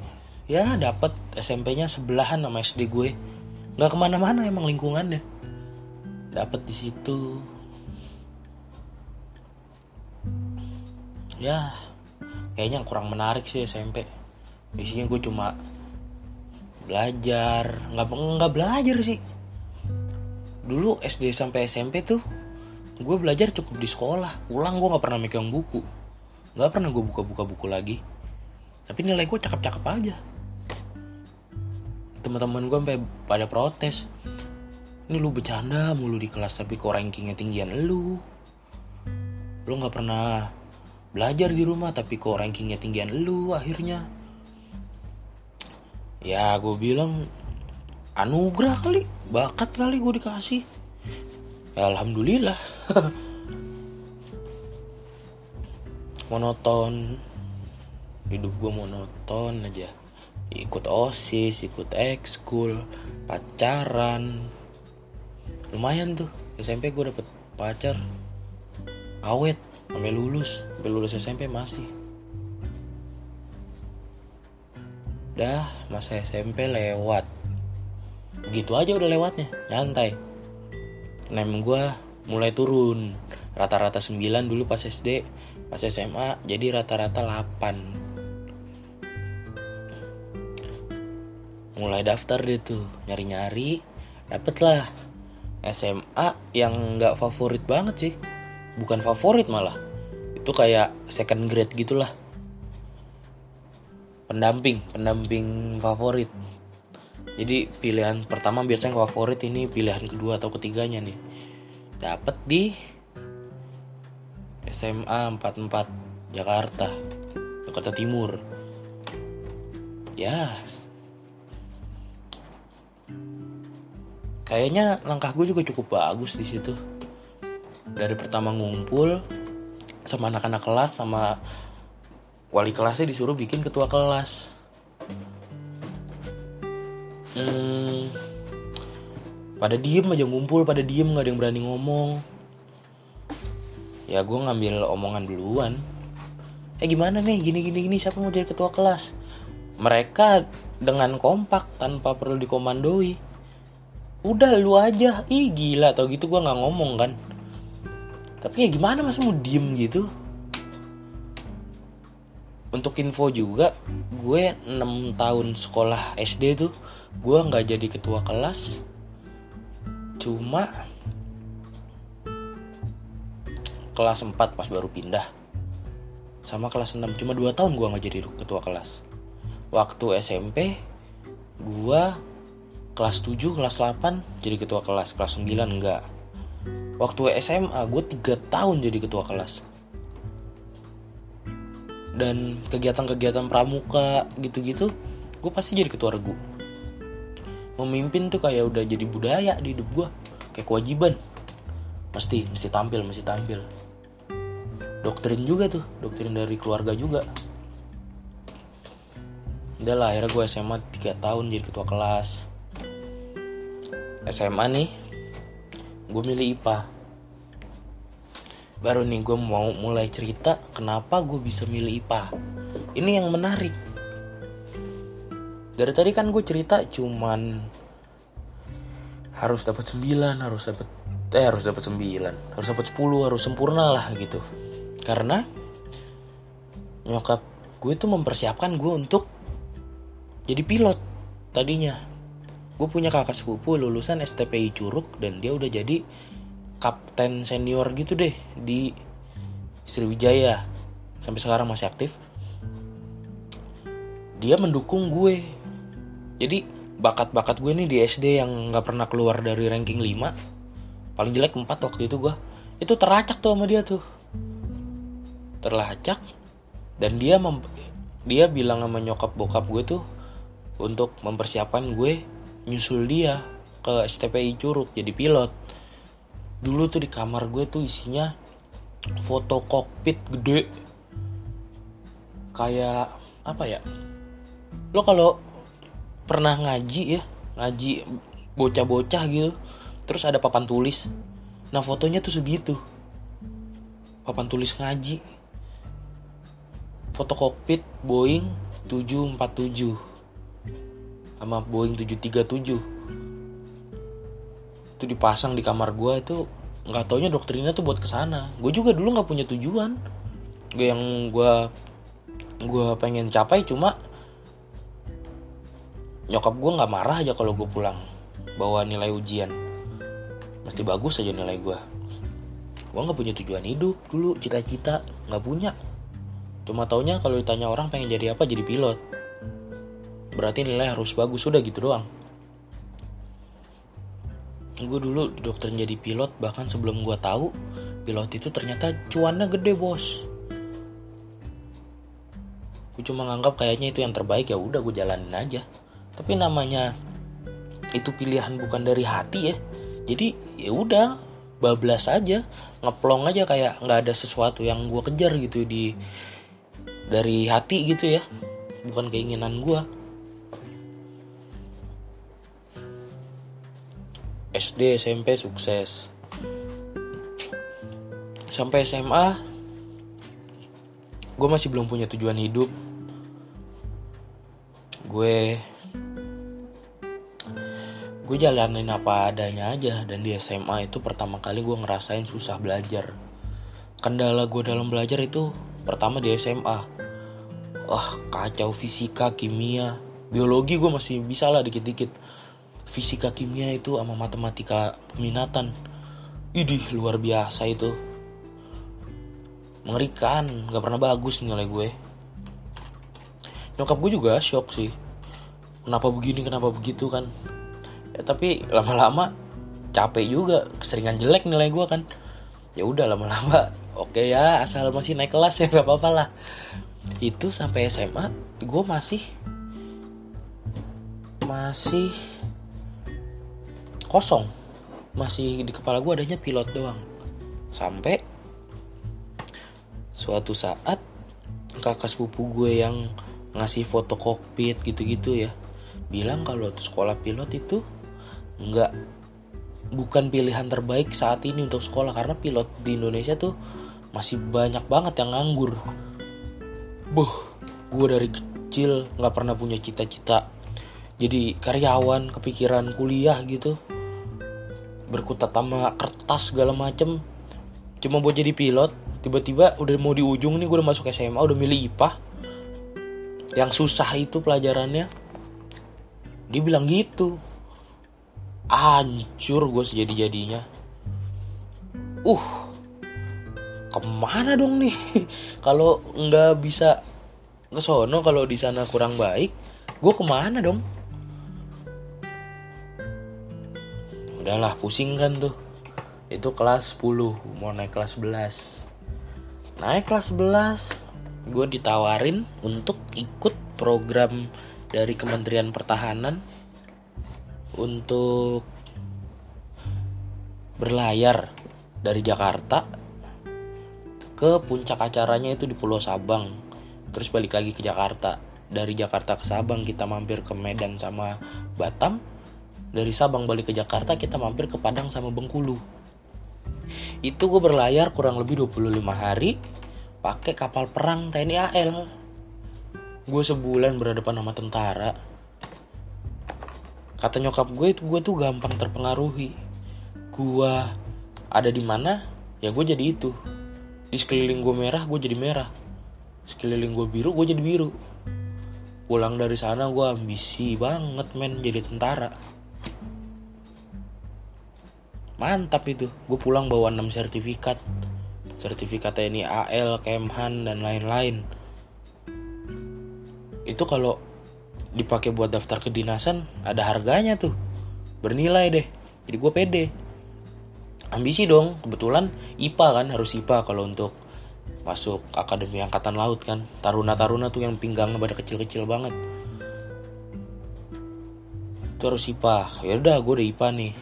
ya dapat SMP-nya sebelahan sama SD gue. Gak ke mana-mana emang lingkungannya. Dapat di situ. Ya, kayaknya kurang menarik sih SMP. Isinya gue cuma belajar. Nggak nggak belajar sih. Dulu SD sampai SMP tuh gue belajar cukup di sekolah. Pulang gue nggak pernah megang buku. Nggak pernah gue buka-buka buku lagi. Tapi nilai gue cakep-cakep aja. Teman-teman gue sampai pada protes ini lu bercanda mulu di kelas tapi kok rankingnya tinggian lu. Lu nggak pernah belajar di rumah tapi kok rankingnya tinggian lu akhirnya. Ya gue bilang anugerah kali bakat kali gue dikasih. Ya, alhamdulillah. Monoton. Hidup gue monoton aja. Ikut osis ikut ekskul pacaran lumayan tuh. SMP gue dapet pacar. Awet sampai lulus. Sampai lulus SMP masih. Dah masa SMP lewat. Gitu aja udah lewatnya. Nyantai. Nem gue mulai turun. Rata-rata 9 dulu pas SD Pas SMA jadi rata-rata 8 Mulai daftar deh tuh. Nyari-nyari Dapet lah SMA yang gak favorit banget sih. Bukan favorit malah. Itu kayak second grade gitulah. Pendamping pendamping favorit. Jadi pilihan pertama biasanya favorit ini pilihan kedua atau ketiganya nih. Dapat di SMA 44 Jakarta Jakarta Timur. Ya kayaknya langkah gue juga cukup bagus di situ. Dari pertama ngumpul sama anak-anak kelas sama wali kelasnya disuruh bikin ketua kelas. Hmm, pada diem aja ngumpul pada diem nggak ada yang berani ngomong. Ya gue ngambil omongan duluan. Eh gimana nih gini gini gini siapa mau jadi ketua kelas? Mereka dengan kompak tanpa perlu dikomandoi udah lu aja. Ih gila tau gitu gue nggak ngomong kan. Tapi ya gimana masa mau diem gitu? Untuk info juga gue 6 tahun sekolah SD tuh gue nggak jadi ketua kelas. Cuma kelas 4 pas baru pindah. Sama kelas 6 cuma 2 tahun gue nggak jadi ketua kelas. Waktu SMP gue kelas 7 kelas 8 jadi ketua kelas kelas 9 enggak. Waktu SMA gue 3 tahun jadi ketua kelas. Dan kegiatan-kegiatan pramuka gitu-gitu gue pasti jadi ketua regu. Memimpin tuh kayak udah jadi budaya di hidup gue kayak kewajiban. Mesti mesti tampil mesti tampil. Doktrin juga tuh doktrin dari keluarga juga. Udah lah akhirnya gue SMA 3 tahun jadi ketua kelas SMA nih gue milih IPA baru nih gue mau mulai cerita kenapa gue bisa milih IPA ini yang menarik. Dari tadi kan gue cerita cuman harus dapat 9 harus dapat eh harus dapat 9 harus dapat 10 harus sempurna lah gitu. Karena nyokap gue tuh mempersiapkan gue untuk jadi pilot tadinya gue punya kakak sepupu lulusan STPI Curug dan dia udah jadi kapten senior gitu deh di Sriwijaya. Sampai sekarang masih aktif. Dia mendukung gue. Jadi bakat-bakat gue nih di SD yang nggak pernah keluar dari ranking 5 paling jelek 4 waktu itu gue itu teracak tuh sama dia tuh. Terlacak dan dia dia bilang sama nyokap bokap gue tuh untuk mempersiapkan gue nyusul dia ke STPI Curug jadi pilot. Dulu tuh di kamar gue tuh isinya foto kokpit gede. Kayak apa ya? Lo kalau pernah ngaji ya ngaji bocah-bocah gitu terus ada papan tulis. Nah fotonya tuh segitu. Papan tulis ngaji. Foto kokpit Boeing 747 sama Boeing 737 itu dipasang di kamar gue itu nggak taunya doktrinnya tuh buat ke sana. Gue juga dulu nggak punya tujuan. Gue yang gue gue pengen capai cuma nyokap gue nggak marah aja kalau gue pulang bawa nilai ujian. Mesti bagus aja nilai gue gue nggak punya tujuan hidup dulu cita-cita nggak punya. Cuma taunya kalau ditanya orang pengen jadi apa jadi pilot berarti nilai harus bagus. Sudah gitu doang. Gue dulu dokter jadi pilot bahkan sebelum gue tahu pilot itu ternyata cuannya gede bos. Gue cuma nganggap kayaknya itu yang terbaik ya udah gue jalanin aja. Tapi namanya itu pilihan bukan dari hati ya. Jadi ya udah bablas aja ngeplong aja kayak nggak ada sesuatu yang gue kejar gitu di dari hati gitu ya. Bukan keinginan gue SD SMP sukses. Sampai SMA gue masih belum punya tujuan hidup. Gue gue jalanin apa adanya aja. Dan di SMA itu pertama kali gue ngerasain susah belajar. Kendala gue dalam belajar itu pertama di SMA wah kacau fisika kimia biologi gue masih bisa lah dikit-dikit fisika kimia itu sama matematika peminatan. Idih luar biasa itu. Mengerikan gak pernah bagus nilai gue. Nyokap gue juga shock sih. Kenapa begini kenapa begitu kan? Ya tapi lama-lama capek juga. Keseringan jelek nilai gue kan? Ya udah lama-lama oke ya asal masih naik kelas ya nggak apa-apa lah. Itu sampai SMA gue masih masih kosong. Masih di kepala gue adanya pilot doang. Sampai suatu saat kakak sepupu gue yang ngasih foto kokpit gitu-gitu ya bilang kalau sekolah pilot itu nggak bukan pilihan terbaik saat ini untuk sekolah karena pilot di Indonesia tuh masih banyak banget yang nganggur. Buh, gue dari kecil nggak pernah punya cita-cita jadi karyawan, kepikiran kuliah gitu berkutat sama kertas segala macem. Cuma buat jadi pilot tiba-tiba udah mau di ujung nih gue udah masuk SMA udah milih IPA yang susah itu pelajarannya. Dia bilang gitu. Hancur gue sejadi jadinya uh ke mana dong nih? Kalau nggak bisa ke sono kalau di sana kurang baik gue ke mana dong udahlah pusing kan tuh. Itu kelas 10 mau naik kelas 11 naik kelas 11 gue ditawarin untuk ikut program dari Kementerian Pertahanan untuk berlayar dari Jakarta ke puncak acaranya itu di Pulau Sabang. Terus balik lagi ke Jakarta. Dari Jakarta ke Sabang kita mampir ke Medan sama Batam dari Sabang balik ke Jakarta kita mampir ke Padang sama Bengkulu. Itu gue berlayar kurang lebih 25 hari pakai kapal perang TNI AL gue sebulan berhadapan sama tentara. Kata nyokap gue itu gue tuh gampang terpengaruhi. Gue ada di mana ya gue jadi itu. Di sekeliling gue merah gue jadi merah. Sekeliling gue biru gue jadi biru. Pulang dari sana gue ambisi banget men jadi tentara mantap itu. Gue pulang bawa 6 sertifikat. Sertifikat TNI AL, Kemhan dan lain-lain. Itu kalau dipakai buat daftar kedinasan ada harganya tuh. Bernilai deh. Jadi gue pede. Ambisi dong. Kebetulan IPA kan harus IPA kalau untuk masuk akademi angkatan laut kan. Taruna-taruna tuh yang pinggangnya pada kecil-kecil banget itu harus IPA ya udah gue udah IPA nih.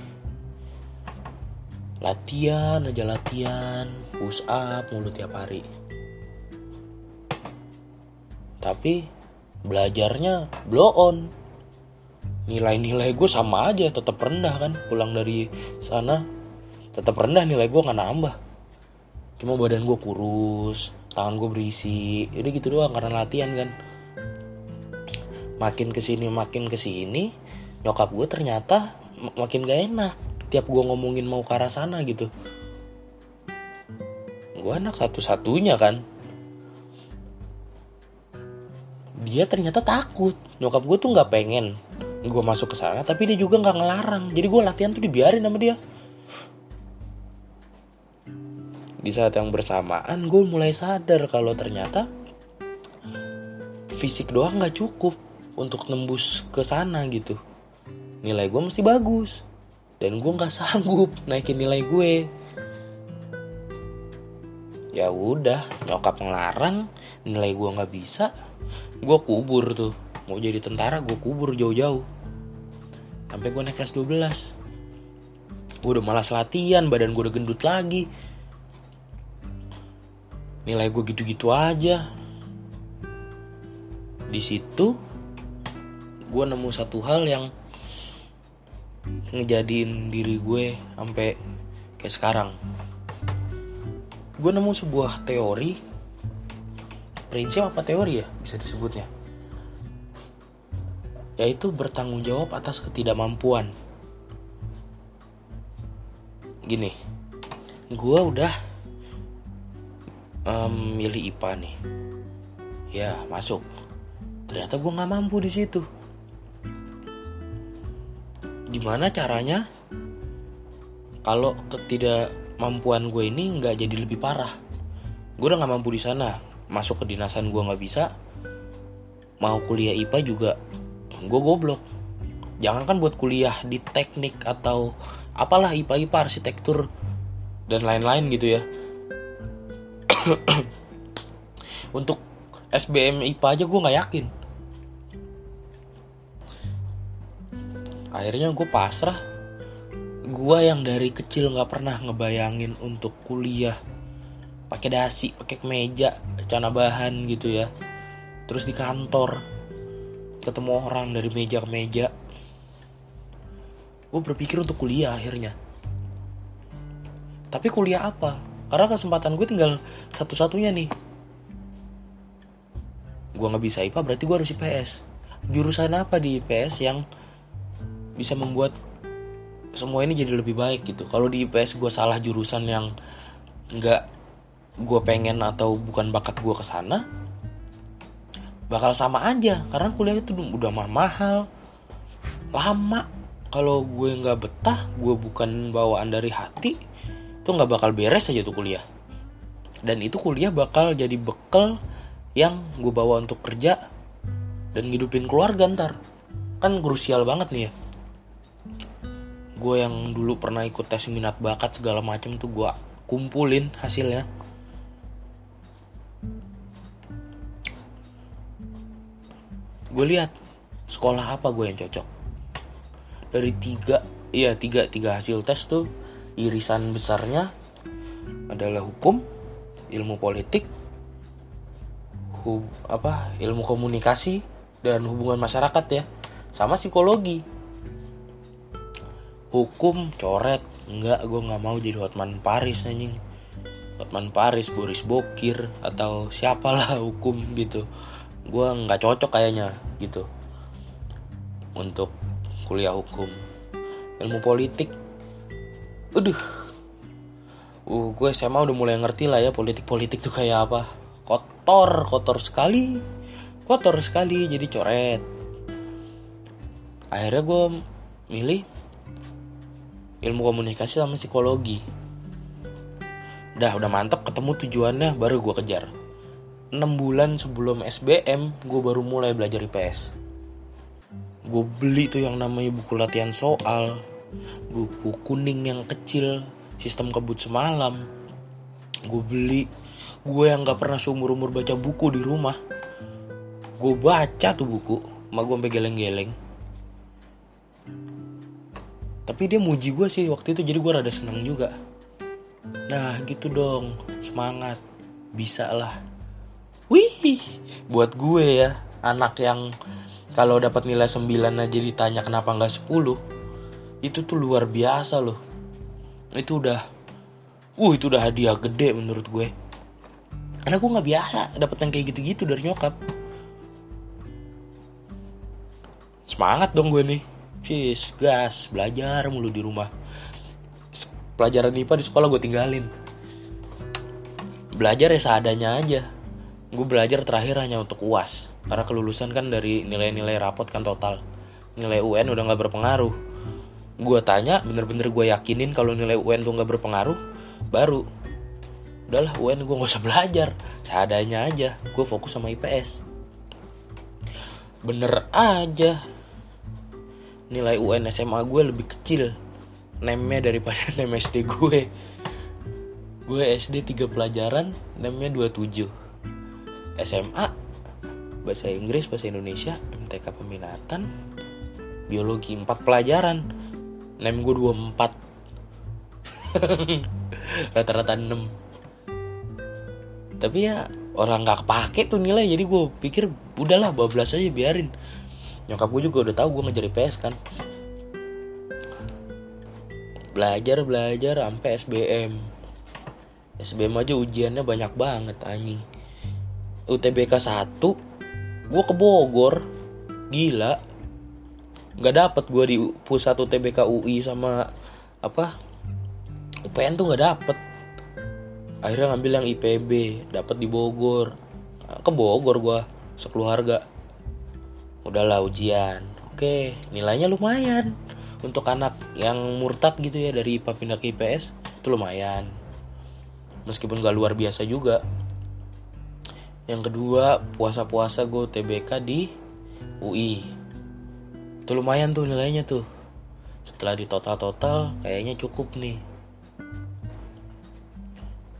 Latihan aja latihan. Push up mulu tiap hari. Tapi belajarnya blow on. Nilai-nilai gue sama aja tetap rendah kan. Pulang dari sana tetap rendah nilai gue nggak nambah. Cuma badan gue kurus tangan gue berisi. Jadi gitu doang karena latihan kan. Makin ke sini makin ke sini nyokap gue ternyata makin gak enak tiap gue ngomongin mau ke arah sana gitu. Gue anak satu-satunya kan. Dia ternyata takut. Nyokap gue tuh nggak pengen gue masuk ke sana tapi dia juga nggak ngelarang. Jadi gue latihan tuh dibiarin sama dia. Di saat yang bersamaan gue mulai sadar kalau ternyata fisik doang nggak cukup untuk nembus ke sana gitu nilai gue mesti bagus. Dan gue nggak sanggup naikin nilai gue. Ya udah nyokap ngelarang nilai gue nggak bisa gue kubur tuh. Mau jadi tentara gue kubur jauh-jauh. Sampai gue naik kelas 12 gue udah malas latihan badan gue udah gendut lagi. Nilai gue gitu-gitu aja. Di situ gue nemu satu hal yang ngejadiin diri gue sampai kayak sekarang. Gue nemu sebuah teori. Prinsip apa teori ya bisa disebutnya? Yaitu bertanggung jawab atas ketidakmampuan. Gini gue udah um, milih IPA nih. Ya masuk. Ternyata gue nggak mampu di situ gimana caranya kalau ketidakmampuan gue ini nggak jadi lebih parah? Gue udah nggak mampu di sana. Masuk ke dinasan gue nggak bisa. Mau kuliah IPA juga gue goblok. Jangan kan buat kuliah di teknik atau apalah IPA IPA arsitektur dan lain-lain gitu ya. Untuk SBM IPA aja gue nggak yakin akhirnya gue pasrah. Gue yang dari kecil nggak pernah ngebayangin untuk kuliah pakai dasi pakai kemeja celana bahan gitu ya. Terus di kantor ketemu orang dari meja ke meja gue berpikir untuk kuliah akhirnya. Tapi kuliah apa? Karena kesempatan gue tinggal satu-satunya nih. Gue nggak bisa IPA berarti gue harus IPS jurusan apa di IPS yang bisa membuat semua ini jadi lebih baik gitu. Kalau di IPS gue salah jurusan yang nggak gue pengen atau bukan bakat gue ke sana bakal sama aja. Karena kuliah itu udah mahal lama. Kalau gue nggak betah gue bukan bawaan dari hati itu nggak bakal beres aja tuh kuliah. Dan itu kuliah bakal jadi bekal yang gue bawa untuk kerja dan ngidupin keluarga ntar. Kan krusial banget nih ya gue yang dulu pernah ikut tes minat bakat segala macem tuh gue kumpulin hasilnya. Gue lihat sekolah apa gue yang cocok. Dari tiga iya tiga tiga hasil tes tuh irisan besarnya adalah hukum ilmu politik hub, apa ilmu komunikasi dan hubungan masyarakat ya sama psikologi hukum coret. Enggak gue nggak mau jadi Hotman Paris anjing. Hotman Paris Boris Bokir atau siapalah hukum gitu. Gue nggak cocok kayaknya gitu. Untuk kuliah hukum. Ilmu politik. Aduh. Uh gue SMA udah mulai ngerti lah ya politik politik tuh kayak apa. Kotor kotor sekali. Kotor sekali jadi coret. Akhirnya gue milih ilmu komunikasi sama psikologi. Udah udah mantep ketemu tujuannya baru gue kejar. 6 bulan sebelum SBM gue baru mulai belajar IPS gue beli tuh yang namanya buku latihan soal buku kuning yang kecil sistem kebut semalam. Gue beli gue yang gak pernah seumur umur baca buku di rumah. Gue baca tuh buku ma gue sampai geleng-geleng tapi dia muji gue sih waktu itu jadi gue rada seneng juga. Nah gitu dong. Semangat. Bisa lah. Wih buat gue ya anak yang kalau dapat nilai 9 aja ditanya kenapa nggak 10 itu tuh luar biasa loh. Itu udah uh itu udah hadiah gede menurut gue. Karena gue nggak biasa dapet yang kayak gitu-gitu dari nyokap. Semangat dong gue nih Fis, gas, belajar mulu di rumah. Pelajaran IPA di sekolah gue tinggalin. Belajar ya seadanya aja. Gue belajar terakhir hanya untuk uas karena kelulusan kan dari nilai-nilai rapot kan total. Nilai UN udah nggak berpengaruh. Gue tanya bener-bener gue yakinin kalau nilai UN tuh nggak berpengaruh? Baru. Udahlah UN gue nggak usah belajar. Seadanya aja. Gue fokus sama IPS bener aja nilai UN SMA gue lebih kecil nemnya daripada nem SD gue. Gue SD 3 pelajaran nemnya 27 SMA bahasa Inggris bahasa Indonesia MTK peminatan biologi 4 pelajaran nem gue 24 rata-rata 6 tapi ya orang nggak kepake tuh nilai jadi gue pikir udahlah bablas aja biarin nyokap gue juga udah tahu gue ngejar IPS kan. Belajar belajar sampai SBM SBM aja ujiannya banyak banget anjing. UTBK 1 gue ke Bogor. Gila. Nggak dapet gue di pusat UTBK UI sama apa UPN tuh nggak dapet. Akhirnya ngambil yang IPB dapet di Bogor. Ke Bogor gue sekeluarga udahlah ujian. Oke nilainya lumayan. Untuk anak yang murtad gitu ya dari IPA pindah ke IPS itu lumayan. Meskipun gak luar biasa juga. Yang kedua puasa-puasa gue TBK di UI itu lumayan tuh nilainya tuh. Setelah di total-total kayaknya cukup nih.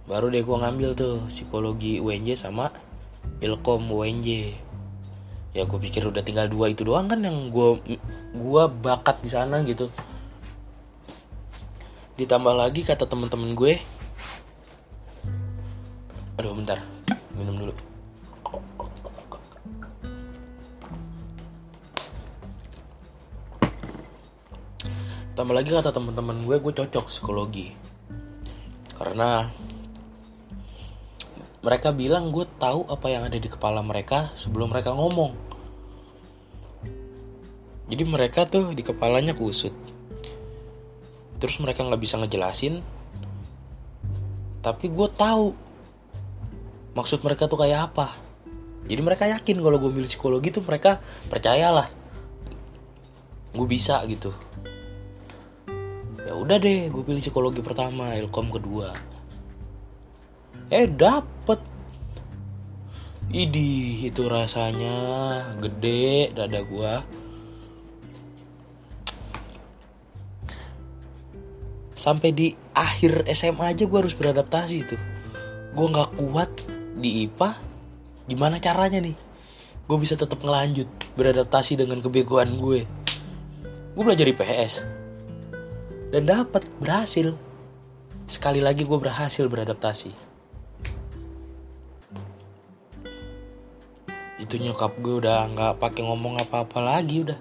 Baru deh gue ngambil tuh psikologi UNJ sama ilkom UNJ ya gue pikir udah tinggal dua itu doang kan yang gue gue bakat di sana gitu. Ditambah lagi kata temen-temen gue. Aduh bentar. Minum dulu. Tambah lagi kata temen-temen gue gue cocok psikologi. Karena mereka bilang gue tahu apa yang ada di kepala mereka sebelum mereka ngomong. Jadi mereka tuh di kepalanya kusut. Terus mereka nggak bisa ngejelasin. Tapi gue tahu maksud mereka tuh kayak apa. Jadi mereka yakin kalau gue milih psikologi tuh mereka percayalah. Gue bisa gitu. Ya udah deh gue pilih psikologi pertama ilkom kedua eh dapet. Idih itu rasanya. Gede dada gua. Sampai di akhir SMA aja gue harus beradaptasi tuh. Gue nggak kuat di IPA gimana caranya nih? Gue bisa tetap ngelanjut beradaptasi dengan kebegoan gue. Gue belajar IPS dan dapat berhasil. Sekali lagi gue berhasil beradaptasi itu nyokap gue udah nggak pakai ngomong apa-apa lagi udah.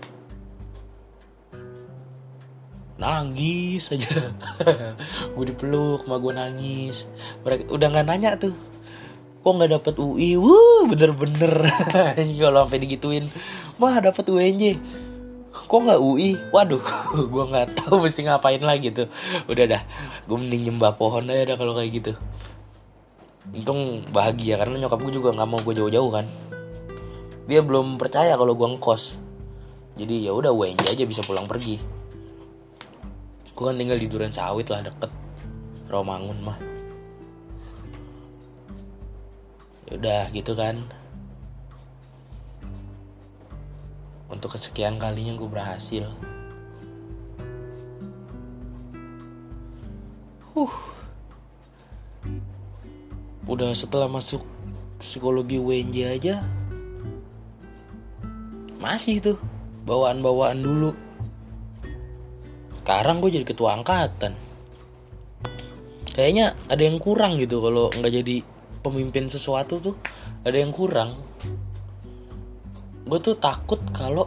Nangis aja. Gue dipeluk sama gue nangis. Mereka udah nggak nanya tuh. Kok nggak dapet UI wuh bener-bener. Kalau sampai digituin wah dapet UNJ kok nggak UI waduh gue nggak tahu mesti ngapain lagi tuh. Udah dah gue mending nyembah pohon aja dah kalau kayak gitu. Untung bahagia karena nyokap gue juga nggak mau gue jauh-jauh kan dia belum percaya kalau gue ngkos jadi ya udah UNJ aja bisa pulang pergi. Gue kan tinggal di Duren Sawit lah deket. Romangun mah. Udah gitu kan. Untuk kesekian kalinya gue berhasil. Uh udah setelah masuk psikologi WNJ aja masih tuh bawaan-bawaan dulu. Sekarang gue jadi ketua angkatan. Kayaknya ada yang kurang gitu kalau nggak jadi pemimpin sesuatu tuh ada yang kurang. Gue tuh takut kalau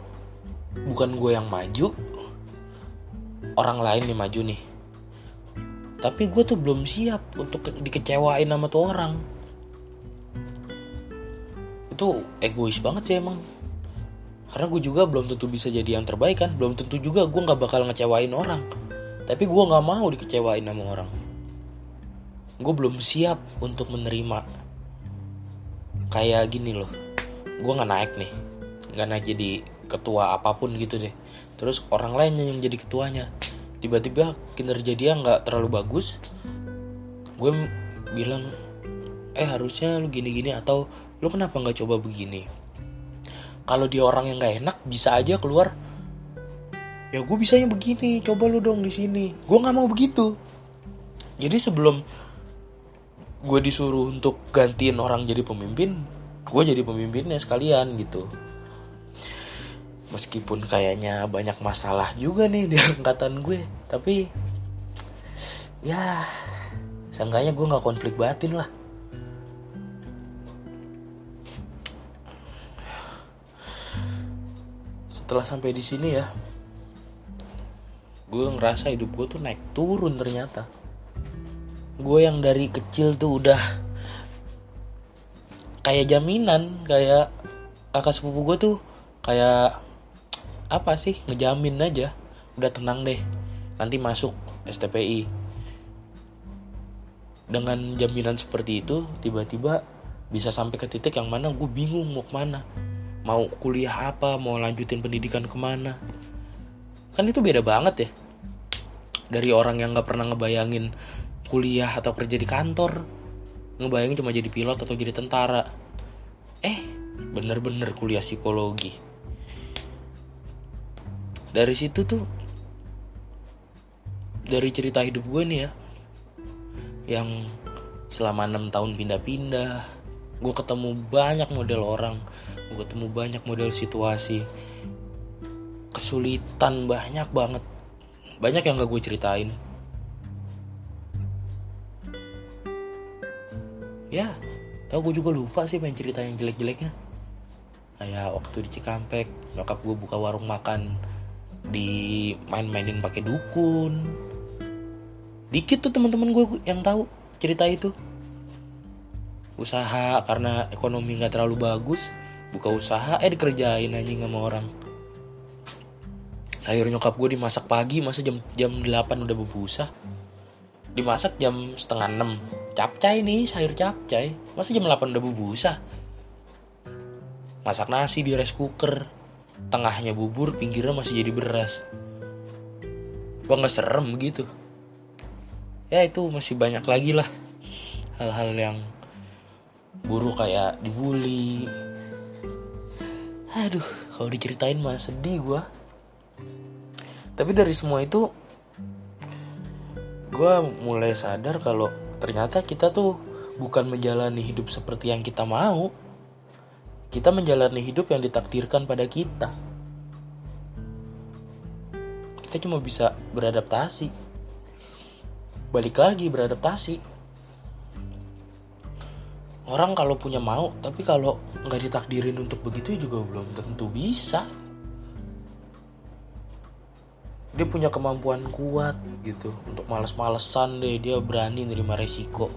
bukan gue yang maju orang lain nih maju nih. Tapi gue tuh belum siap untuk dikecewain sama tuh orang. Itu egois banget sih emang karena gue juga belum tentu bisa jadi yang terbaik kan. Belum tentu juga gue nggak bakal ngecewain orang. Tapi gue nggak mau dikecewain sama orang. Gue belum siap untuk menerima. Kayak gini loh. Gue nggak naik nih. Nggak naik jadi ketua apa pun gitu deh. Terus orang lain yang jadi ketuanya. Tiba-tiba kinerja dia nggak terlalu bagus. Gue bilang eh harusnya lu gini-gini atau lu kenapa nggak coba begini kalau dia orang yang nggak enak bisa aja keluar. Ya gue bisa yang begini coba lu dong di sini. Gue nggak mau begitu. Jadi sebelum gue disuruh untuk gantiin orang jadi pemimpin gue jadi pemimpinnya sekalian gitu. Meskipun kayaknya banyak masalah juga nih di angkatan gue tapi ya seenggaknya gue nggak konflik batin lah setelah sampai di sini ya gue ngerasa hidup gue tuh naik turun ternyata. Gue yang dari kecil tuh udah kayak jaminan kayak kakak sepupu gue tuh kayak apa sih ngejamin aja. Udah tenang deh nanti masuk STPI dengan jaminan seperti itu tiba-tiba bisa sampai ke titik yang mana gue bingung mau ke mana mau kuliah apa mau lanjutin pendidikan ke mana. Kan itu beda banget ya. Dari orang yang nggak pernah ngebayangin kuliah atau kerja di kantor ngebayangin cuma jadi pilot atau jadi tentara. Eh bener-bener kuliah psikologi. Dari situ tuh dari cerita hidup gue nih ya yang selama enam tahun pindah-pindah gue ketemu banyak model orang. Gue ketemu banyak model situasi. Kesulitan banyak banget. Banyak yang gak gue ceritain. Ya tau gue juga lupa sih main cerita yang jelek-jeleknya. Kayak waktu di Cikampek nyokap gue buka warung makan di main-mainin pakai dukun. Dikit tuh teman-teman gue yang tahu cerita itu usaha karena ekonomi nggak terlalu bagus buka usaha eh dikerjain anjing sama orang. Sayur nyokap gue dimasak pagi masa jam jam 8 udah berbusa? Dimasak jam setengah 6 capcay nih sayur capcay. Masa jam 8 udah bubusa masak nasi di rice cooker. Tengahnya bubur pinggirnya masih jadi beras. Apa nggak serem gitu. Ya itu masih banyak lagi lah hal-hal yang buruk kayak dibully aduh kalau diceritain mah sedih gue tapi dari semua itu gue mulai sadar kalau ternyata kita tuh bukan menjalani hidup seperti yang kita mau. Kita menjalani hidup yang ditakdirkan pada kita. Kita cuma bisa beradaptasi. Balik lagi beradaptasi. Orang kalau punya mau, tapi kalau nggak ditakdirin untuk begitu juga belum tentu bisa. dia punya kemampuan kuat gitu untuk males-malesan deh dia berani nerima resiko.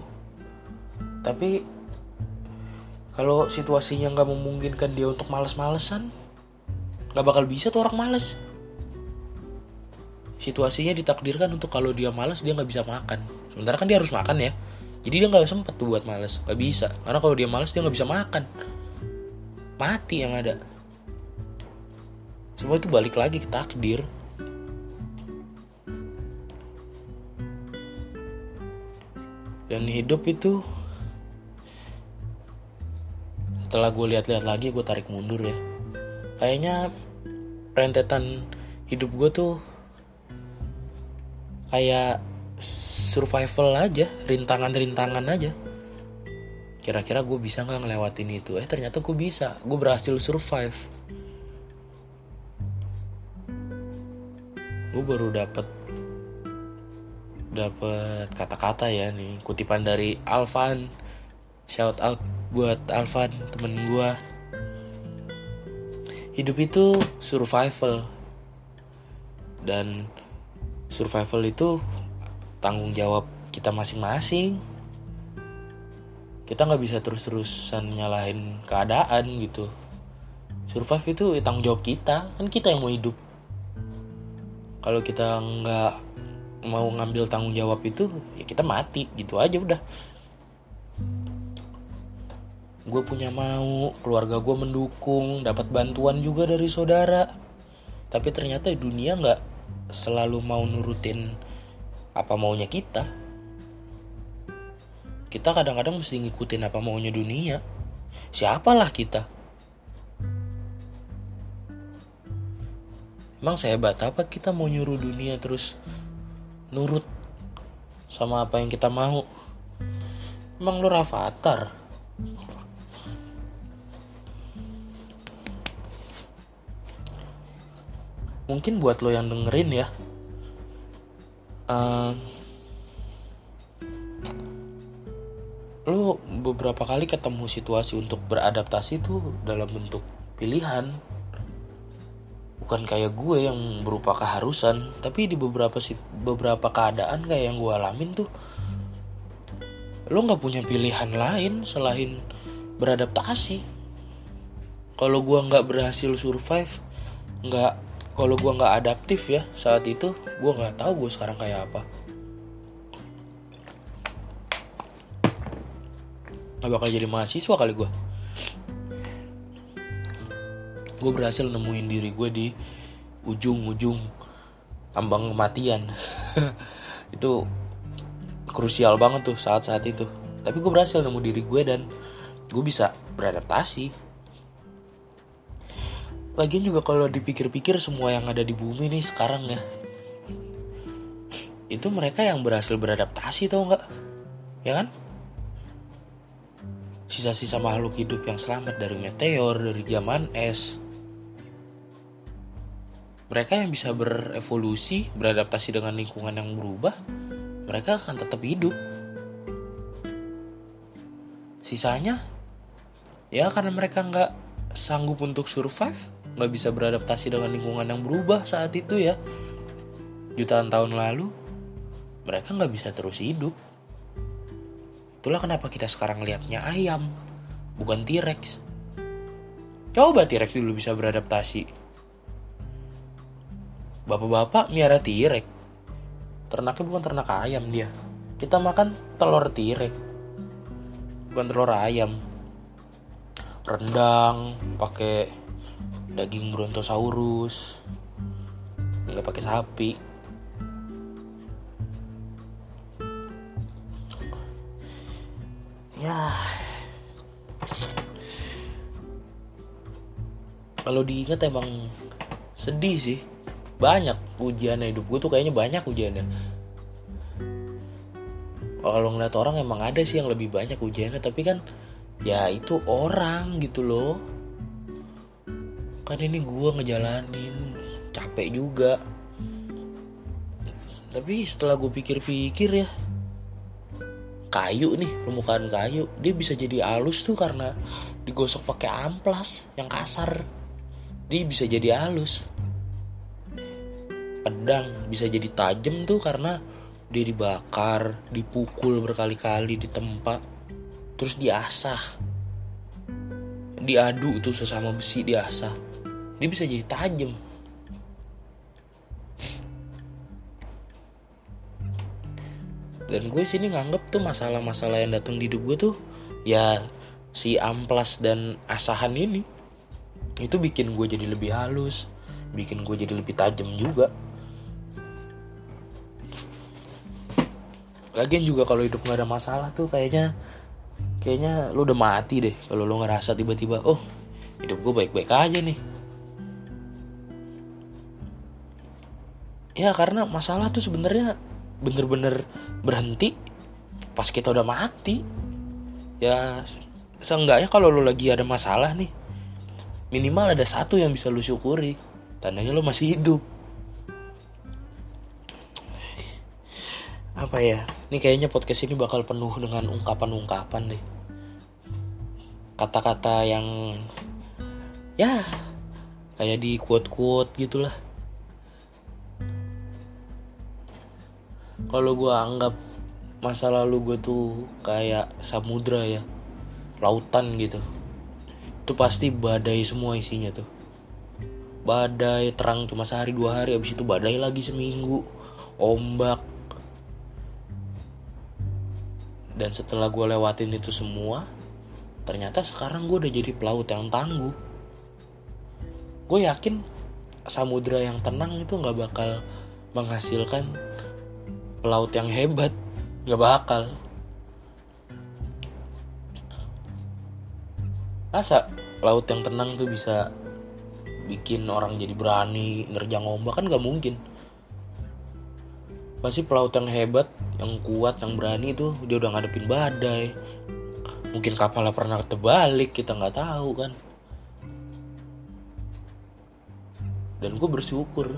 Tapi kalau situasinya nggak memungkinkan dia untuk males-malesan nggak bakal bisa tuh orang males. Situasinya ditakdirkan untuk kalau dia males dia nggak bisa makan. Sementara kan dia harus makan ya jadi dia nggak sempet tuh buat males nggak bisa. Karena kalau dia males dia nggak bisa makan. Mati yang ada. Semua itu balik lagi ke takdir. Dan hidup itu setelah gue lihat-lihat lagi gue tarik mundur ya. Kayaknya rentetan hidup gue tuh kayak survival aja rintangan-rintangan aja. Kira-kira gue bisa nggak ngelewatin itu? Eh ternyata gue bisa. Gue berhasil survive. Gue baru dapet dapet kata-kata ya nih kutipan dari Alvan. Shout out buat Alvan temen gue hidup itu survival. Dan survival itu tanggung jawab kita masing-masing. Kita nggak bisa terus-terusan nyalahin keadaan gitu. Survive itu ya tanggung jawab kita. Kan kita yang mau hidup. Kalau kita nggak mau ngambil tanggung jawab itu ya kita mati. Gitu aja udah. Gue punya mau keluarga gue mendukung dapat bantuan juga dari saudara. Tapi ternyata dunia nggak selalu mau nurutin apa maunya kita? Kita kadang-kadang mesti ngikutin apa maunya dunia. Siapalah kita? Emang sehebat apa kita mau nyuruh dunia terus nurut sama apa yang kita mau? Emang lu rafathar mungkin buat lo yang dengerin ya uh, lo beberapa kali ketemu situasi untuk beradaptasi tuh dalam bentuk pilihan. Bukan kayak gue yang berupa keharusan tapi di beberapa beberapa keadaan kayak yang gue alamin tuh lo nggak punya pilihan lain selain beradaptasi. Kalau gue nggak berhasil survive nggak kalau gue nggak adaptif ya saat itu gue nggak tahu gue sekarang kayak apa. Nggak bakal jadi mahasiswa kali gue gue berhasil nemuin diri gue di ujung-ujung ambang kematian. Itu krusial banget tuh saat-saat itu. Tapi gue berhasil nemu diri gue dan gue bisa beradaptasi Lagian juga kalau dipikir-pikir semua yang ada di bumi nih sekarang ya Itu mereka yang berhasil beradaptasi tau nggak? Ya kan? Sisa-sisa makhluk hidup yang selamat dari meteor, dari zaman es Mereka yang bisa berevolusi, beradaptasi dengan lingkungan yang berubah Mereka akan tetap hidup Sisanya Ya karena mereka nggak sanggup untuk survive nggak bisa beradaptasi dengan lingkungan yang berubah saat itu ya. Jutaan tahun lalu mereka nggak bisa terus hidup. Itulah kenapa kita sekarang lihatnya ayam bukan T-Rex. Coba T-Rex dulu bisa beradaptasi. Bapak-bapak miara T-Rex. Ternaknya bukan ternak ayam dia. Kita makan telur T-Rex. Bukan telur ayam. Rendang pakai daging brontosaurus. Nggak pakai sapi. Ya. Kalau diingat emang sedih sih. Banyak ujiannya. Hidup gue tuh kayaknya banyak ujiannya. Kalau ngeliat orang emang ada sih yang lebih banyak ujiannya. Tapi kan ya itu orang gitu loh kan ini gue ngejalanin capek juga. Tapi setelah gue pikir-pikir ya kayu nih permukaan kayu dia bisa jadi halus tuh karena digosok pakai amplas yang kasar. Dia bisa jadi halus. Pedang bisa jadi tajam tuh karena dia dibakar dipukul berkali-kali di tempat terus diasah. Diadu tuh sesama besi diasah dia bisa jadi tajam. Dan gue sini nganggep tuh masalah-masalah yang datang di hidup gue tuh ya si amplas dan asahan ini. Itu bikin gue jadi lebih halus bikin gue jadi lebih tajam juga. Lagian juga kalau hidup nggak ada masalah tuh kayaknya kayaknya lu udah mati deh kalau lu ngerasa tiba-tiba oh hidup gue baik-baik aja nih ya karena masalah tuh sebenarnya bener-bener berhenti pas kita udah mati. Ya seenggaknya kalau lo lagi ada masalah nih minimal ada satu yang bisa lo syukuri. Tandanya lo masih hidup. Apa ya? Ini kayaknya podcast ini bakal penuh dengan ungkapan-ungkapan deh. Kata-kata yang ya kayak di quote-quote gitulah kalau gue anggap masa lalu gue tuh kayak samudra ya lautan gitu. Itu pasti badai semua isinya tuh. Badai terang cuma sehari dua hari abis itu badai lagi seminggu ombak. Dan setelah gue lewatin itu semua ternyata sekarang gue udah jadi pelaut yang tangguh. Gue yakin samudra yang tenang itu nggak bakal menghasilkan pelaut yang hebat nggak bakal. Masa laut yang tenang tuh bisa bikin orang jadi berani nerjang ombak? Kan nggak mungkin. Pasti pelaut yang hebat yang kuat yang berani itu dia udah ngadepin badai. Mungkin kapalnya pernah terbalik kita nggak tahu kan. Dan gue bersyukur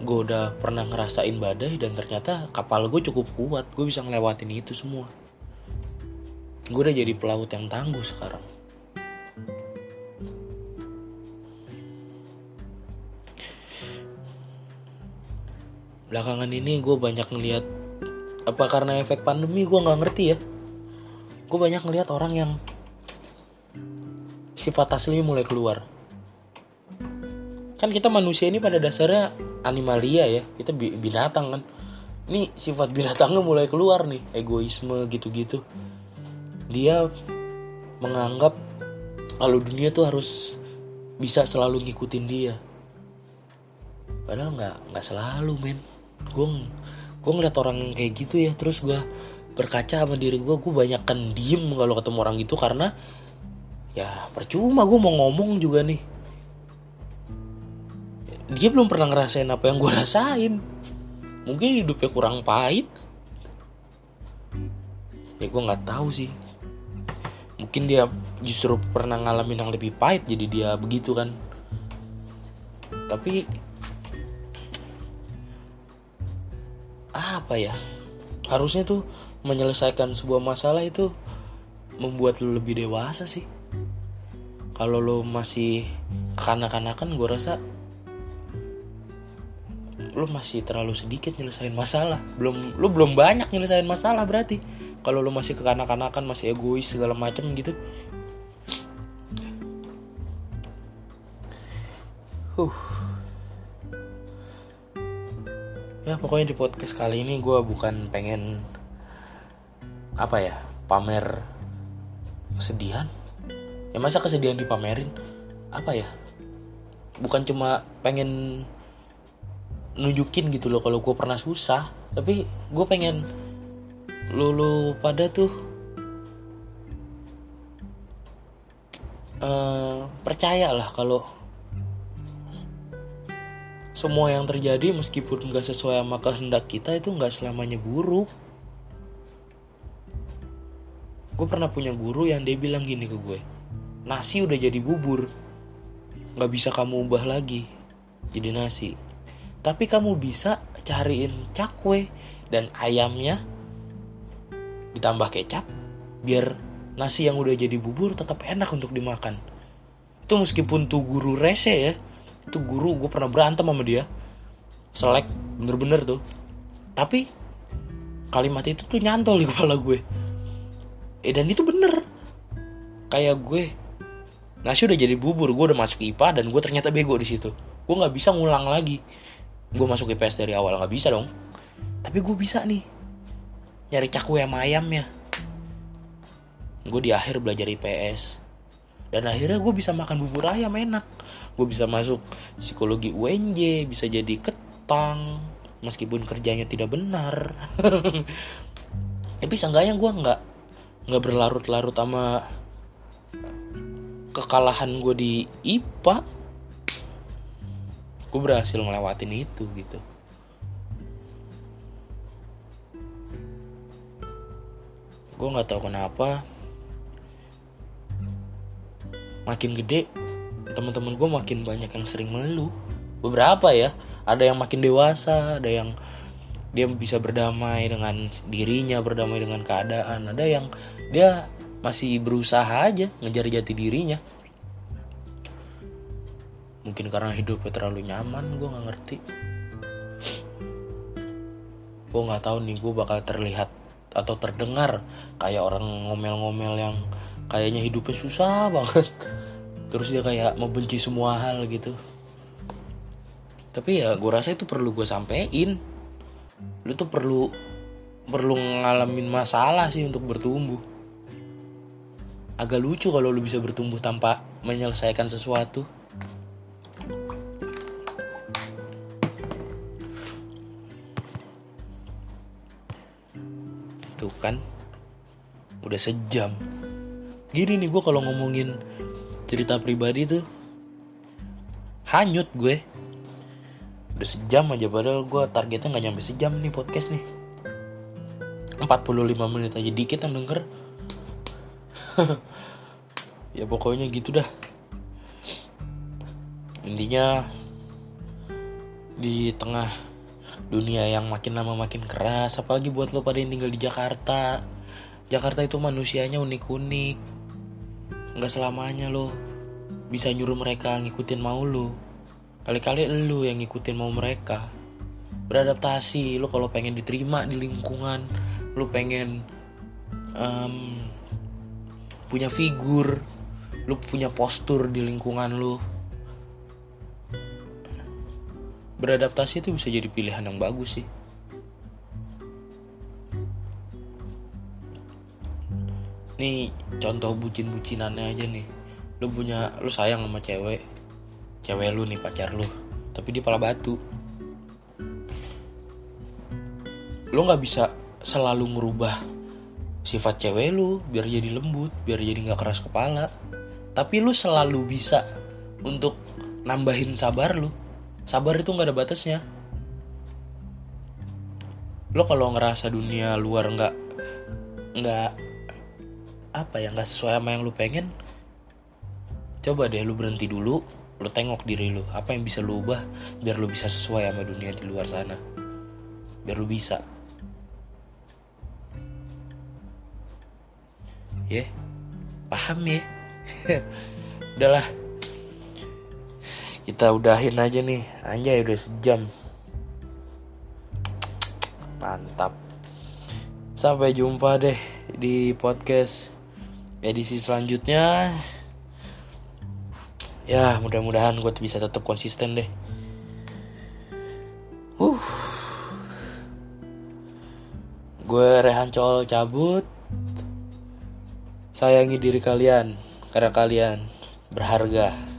gue udah pernah ngerasain badai dan ternyata kapal gue cukup kuat. Gue bisa ngelewatin itu semua. Gue udah jadi pelaut yang tangguh sekarang. Belakangan ini gue banyak ngeliat apa karena efek pandemi gue nggak ngerti ya. Gue banyak ngeliat orang yang sifat asli mulai keluar kan kita manusia ini pada dasarnya animalia ya. Kita binatang kan. Ini sifat binatangnya mulai keluar nih. Egoisme gitu-gitu. Dia menganggap kalau dunia tuh harus bisa selalu ngikutin dia. Padahal nggak nggak selalu men. Gue gue ngeliat orang yang kayak gitu ya. Terus gue berkaca sama diri gue gue banyak kan diem kalau ketemu orang gitu karena ya percuma gue mau ngomong juga nih dia belum pernah ngerasain apa yang gue rasain. Mungkin hidupnya kurang pahit. Ya gue nggak tahu sih. Mungkin dia justru pernah ngalamin yang lebih pahit jadi dia begitu kan. Tapi apa ya? Harusnya tuh menyelesaikan sebuah masalah itu membuat lo lebih dewasa sih. Kalau lo masih kanak-kanakan gue rasa lu masih terlalu sedikit nyelesain masalah. Belum lu belum banyak nyelesain masalah berarti. Kalau lu masih kekanak-kanakan masih egois segala macam gitu. Uh ya pokoknya di podcast kali ini gue bukan pengen apa ya pamer kesedihan. Ya masa kesedihan dipamerin? Apa ya? Bukan cuma pengen nunjukin gitu loh kalau gue pernah susah. Tapi gue pengen lu, lu pada tuh uh, percayalah kalau semua yang terjadi meskipun gak sesuai sama kehendak kita itu gak selamanya buruk. Gue pernah punya guru yang dia bilang gini ke gue nasi udah jadi bubur gak bisa kamu ubah lagi jadi nasi tapi kamu bisa cariin cakwe dan ayamnya ditambah kecap biar nasi yang udah jadi bubur tetap enak untuk dimakan. Itu meskipun tuh guru rese ya itu guru gue pernah berantem sama dia. Selek bener-bener tuh. Tapi kalimat itu tuh nyantol di kepala gue. Eh dan itu bener. Kayak gue nasi udah jadi bubur gue udah masuk IPA dan gue ternyata bego di situ. Gue nggak bisa ngulang lagi gue masuk IPS dari awal nggak bisa dong. Tapi gue bisa nih. Nyari cakwe sama ayamnya. Gue di akhir belajar IPS dan akhirnya gue bisa makan bubur ayam enak. Gue bisa masuk psikologi UNJ bisa jadi ketang meskipun kerjanya tidak benar. Tapi seenggaknya gue nggak nggak berlarut-larut sama kekalahan gue di IPA gue berhasil ngelewatin itu gitu. Gue nggak tahu kenapa makin gede teman-teman gue makin banyak yang sering mengeluh beberapa ya ada yang makin dewasa ada yang dia bisa berdamai dengan dirinya berdamai dengan keadaan. Ada yang dia masih berusaha aja ngejar jati dirinya mungkin karena hidupnya terlalu nyaman gue nggak ngerti. Gue nggak tahu nih gue bakal terlihat atau terdengar kayak orang ngomel-ngomel yang kayaknya hidupnya susah banget. Terus dia kayak membenci semua hal gitu. Tapi ya gue rasa itu perlu gue sampein. Lu tuh perlu perlu ngalamin masalah sih untuk bertumbuh. Agak lucu kalau lu bisa bertumbuh tanpa menyelesaikan sesuatu tuh kan. Udah sejam. Gini nih gue kalau ngomongin cerita pribadi tuh hanyut gue. Udah sejam aja padahal gue targetnya nggak nyampe sejam nih podcast nih. 45 menit aja dikit yang denger. Ya pokoknya gitu dah. Intinya di tengah dunia yang makin lama makin keras apalagi buat lo pada yang tinggal di Jakarta. Jakarta itu manusianya unik-unik. Nggak selamanya lo bisa nyuruh mereka ngikutin mau lo. Kali-kali lo yang ngikutin mau mereka. Beradaptasi lo kalau pengen diterima di lingkungan lo pengen um, punya figur lo punya postur di lingkungan lo beradaptasi itu bisa jadi pilihan yang bagus sih. Nih contoh bucin-bucinannya aja nih. Lu punya lu sayang sama cewek. Cewek lu nih pacar lu. Tapi dia pala batu. Lu nggak bisa selalu ngerubah sifat cewek lu biar jadi lembut biar jadi nggak keras kepala. Tapi lu selalu bisa untuk nambahin sabar lu sabar itu nggak ada batasnya. Lo kalau ngerasa dunia luar nggak nggak apa ya nggak sesuai sama yang lu pengen coba deh lu berhenti dulu lu tengok diri lu apa yang bisa lu ubah biar lu bisa sesuai sama dunia di luar sana. Biar lu bisa. Ya yeah. paham ya? Udahlah kita udahin aja nih. Anjay udah sejam. Mantap. Sampai jumpa deh di podcast edisi selanjutnya. Ya mudah-mudahan gue bisa tetap konsisten deh. Uh. Gue Rehan Col cabut. Sayangi diri kalian karena kalian berharga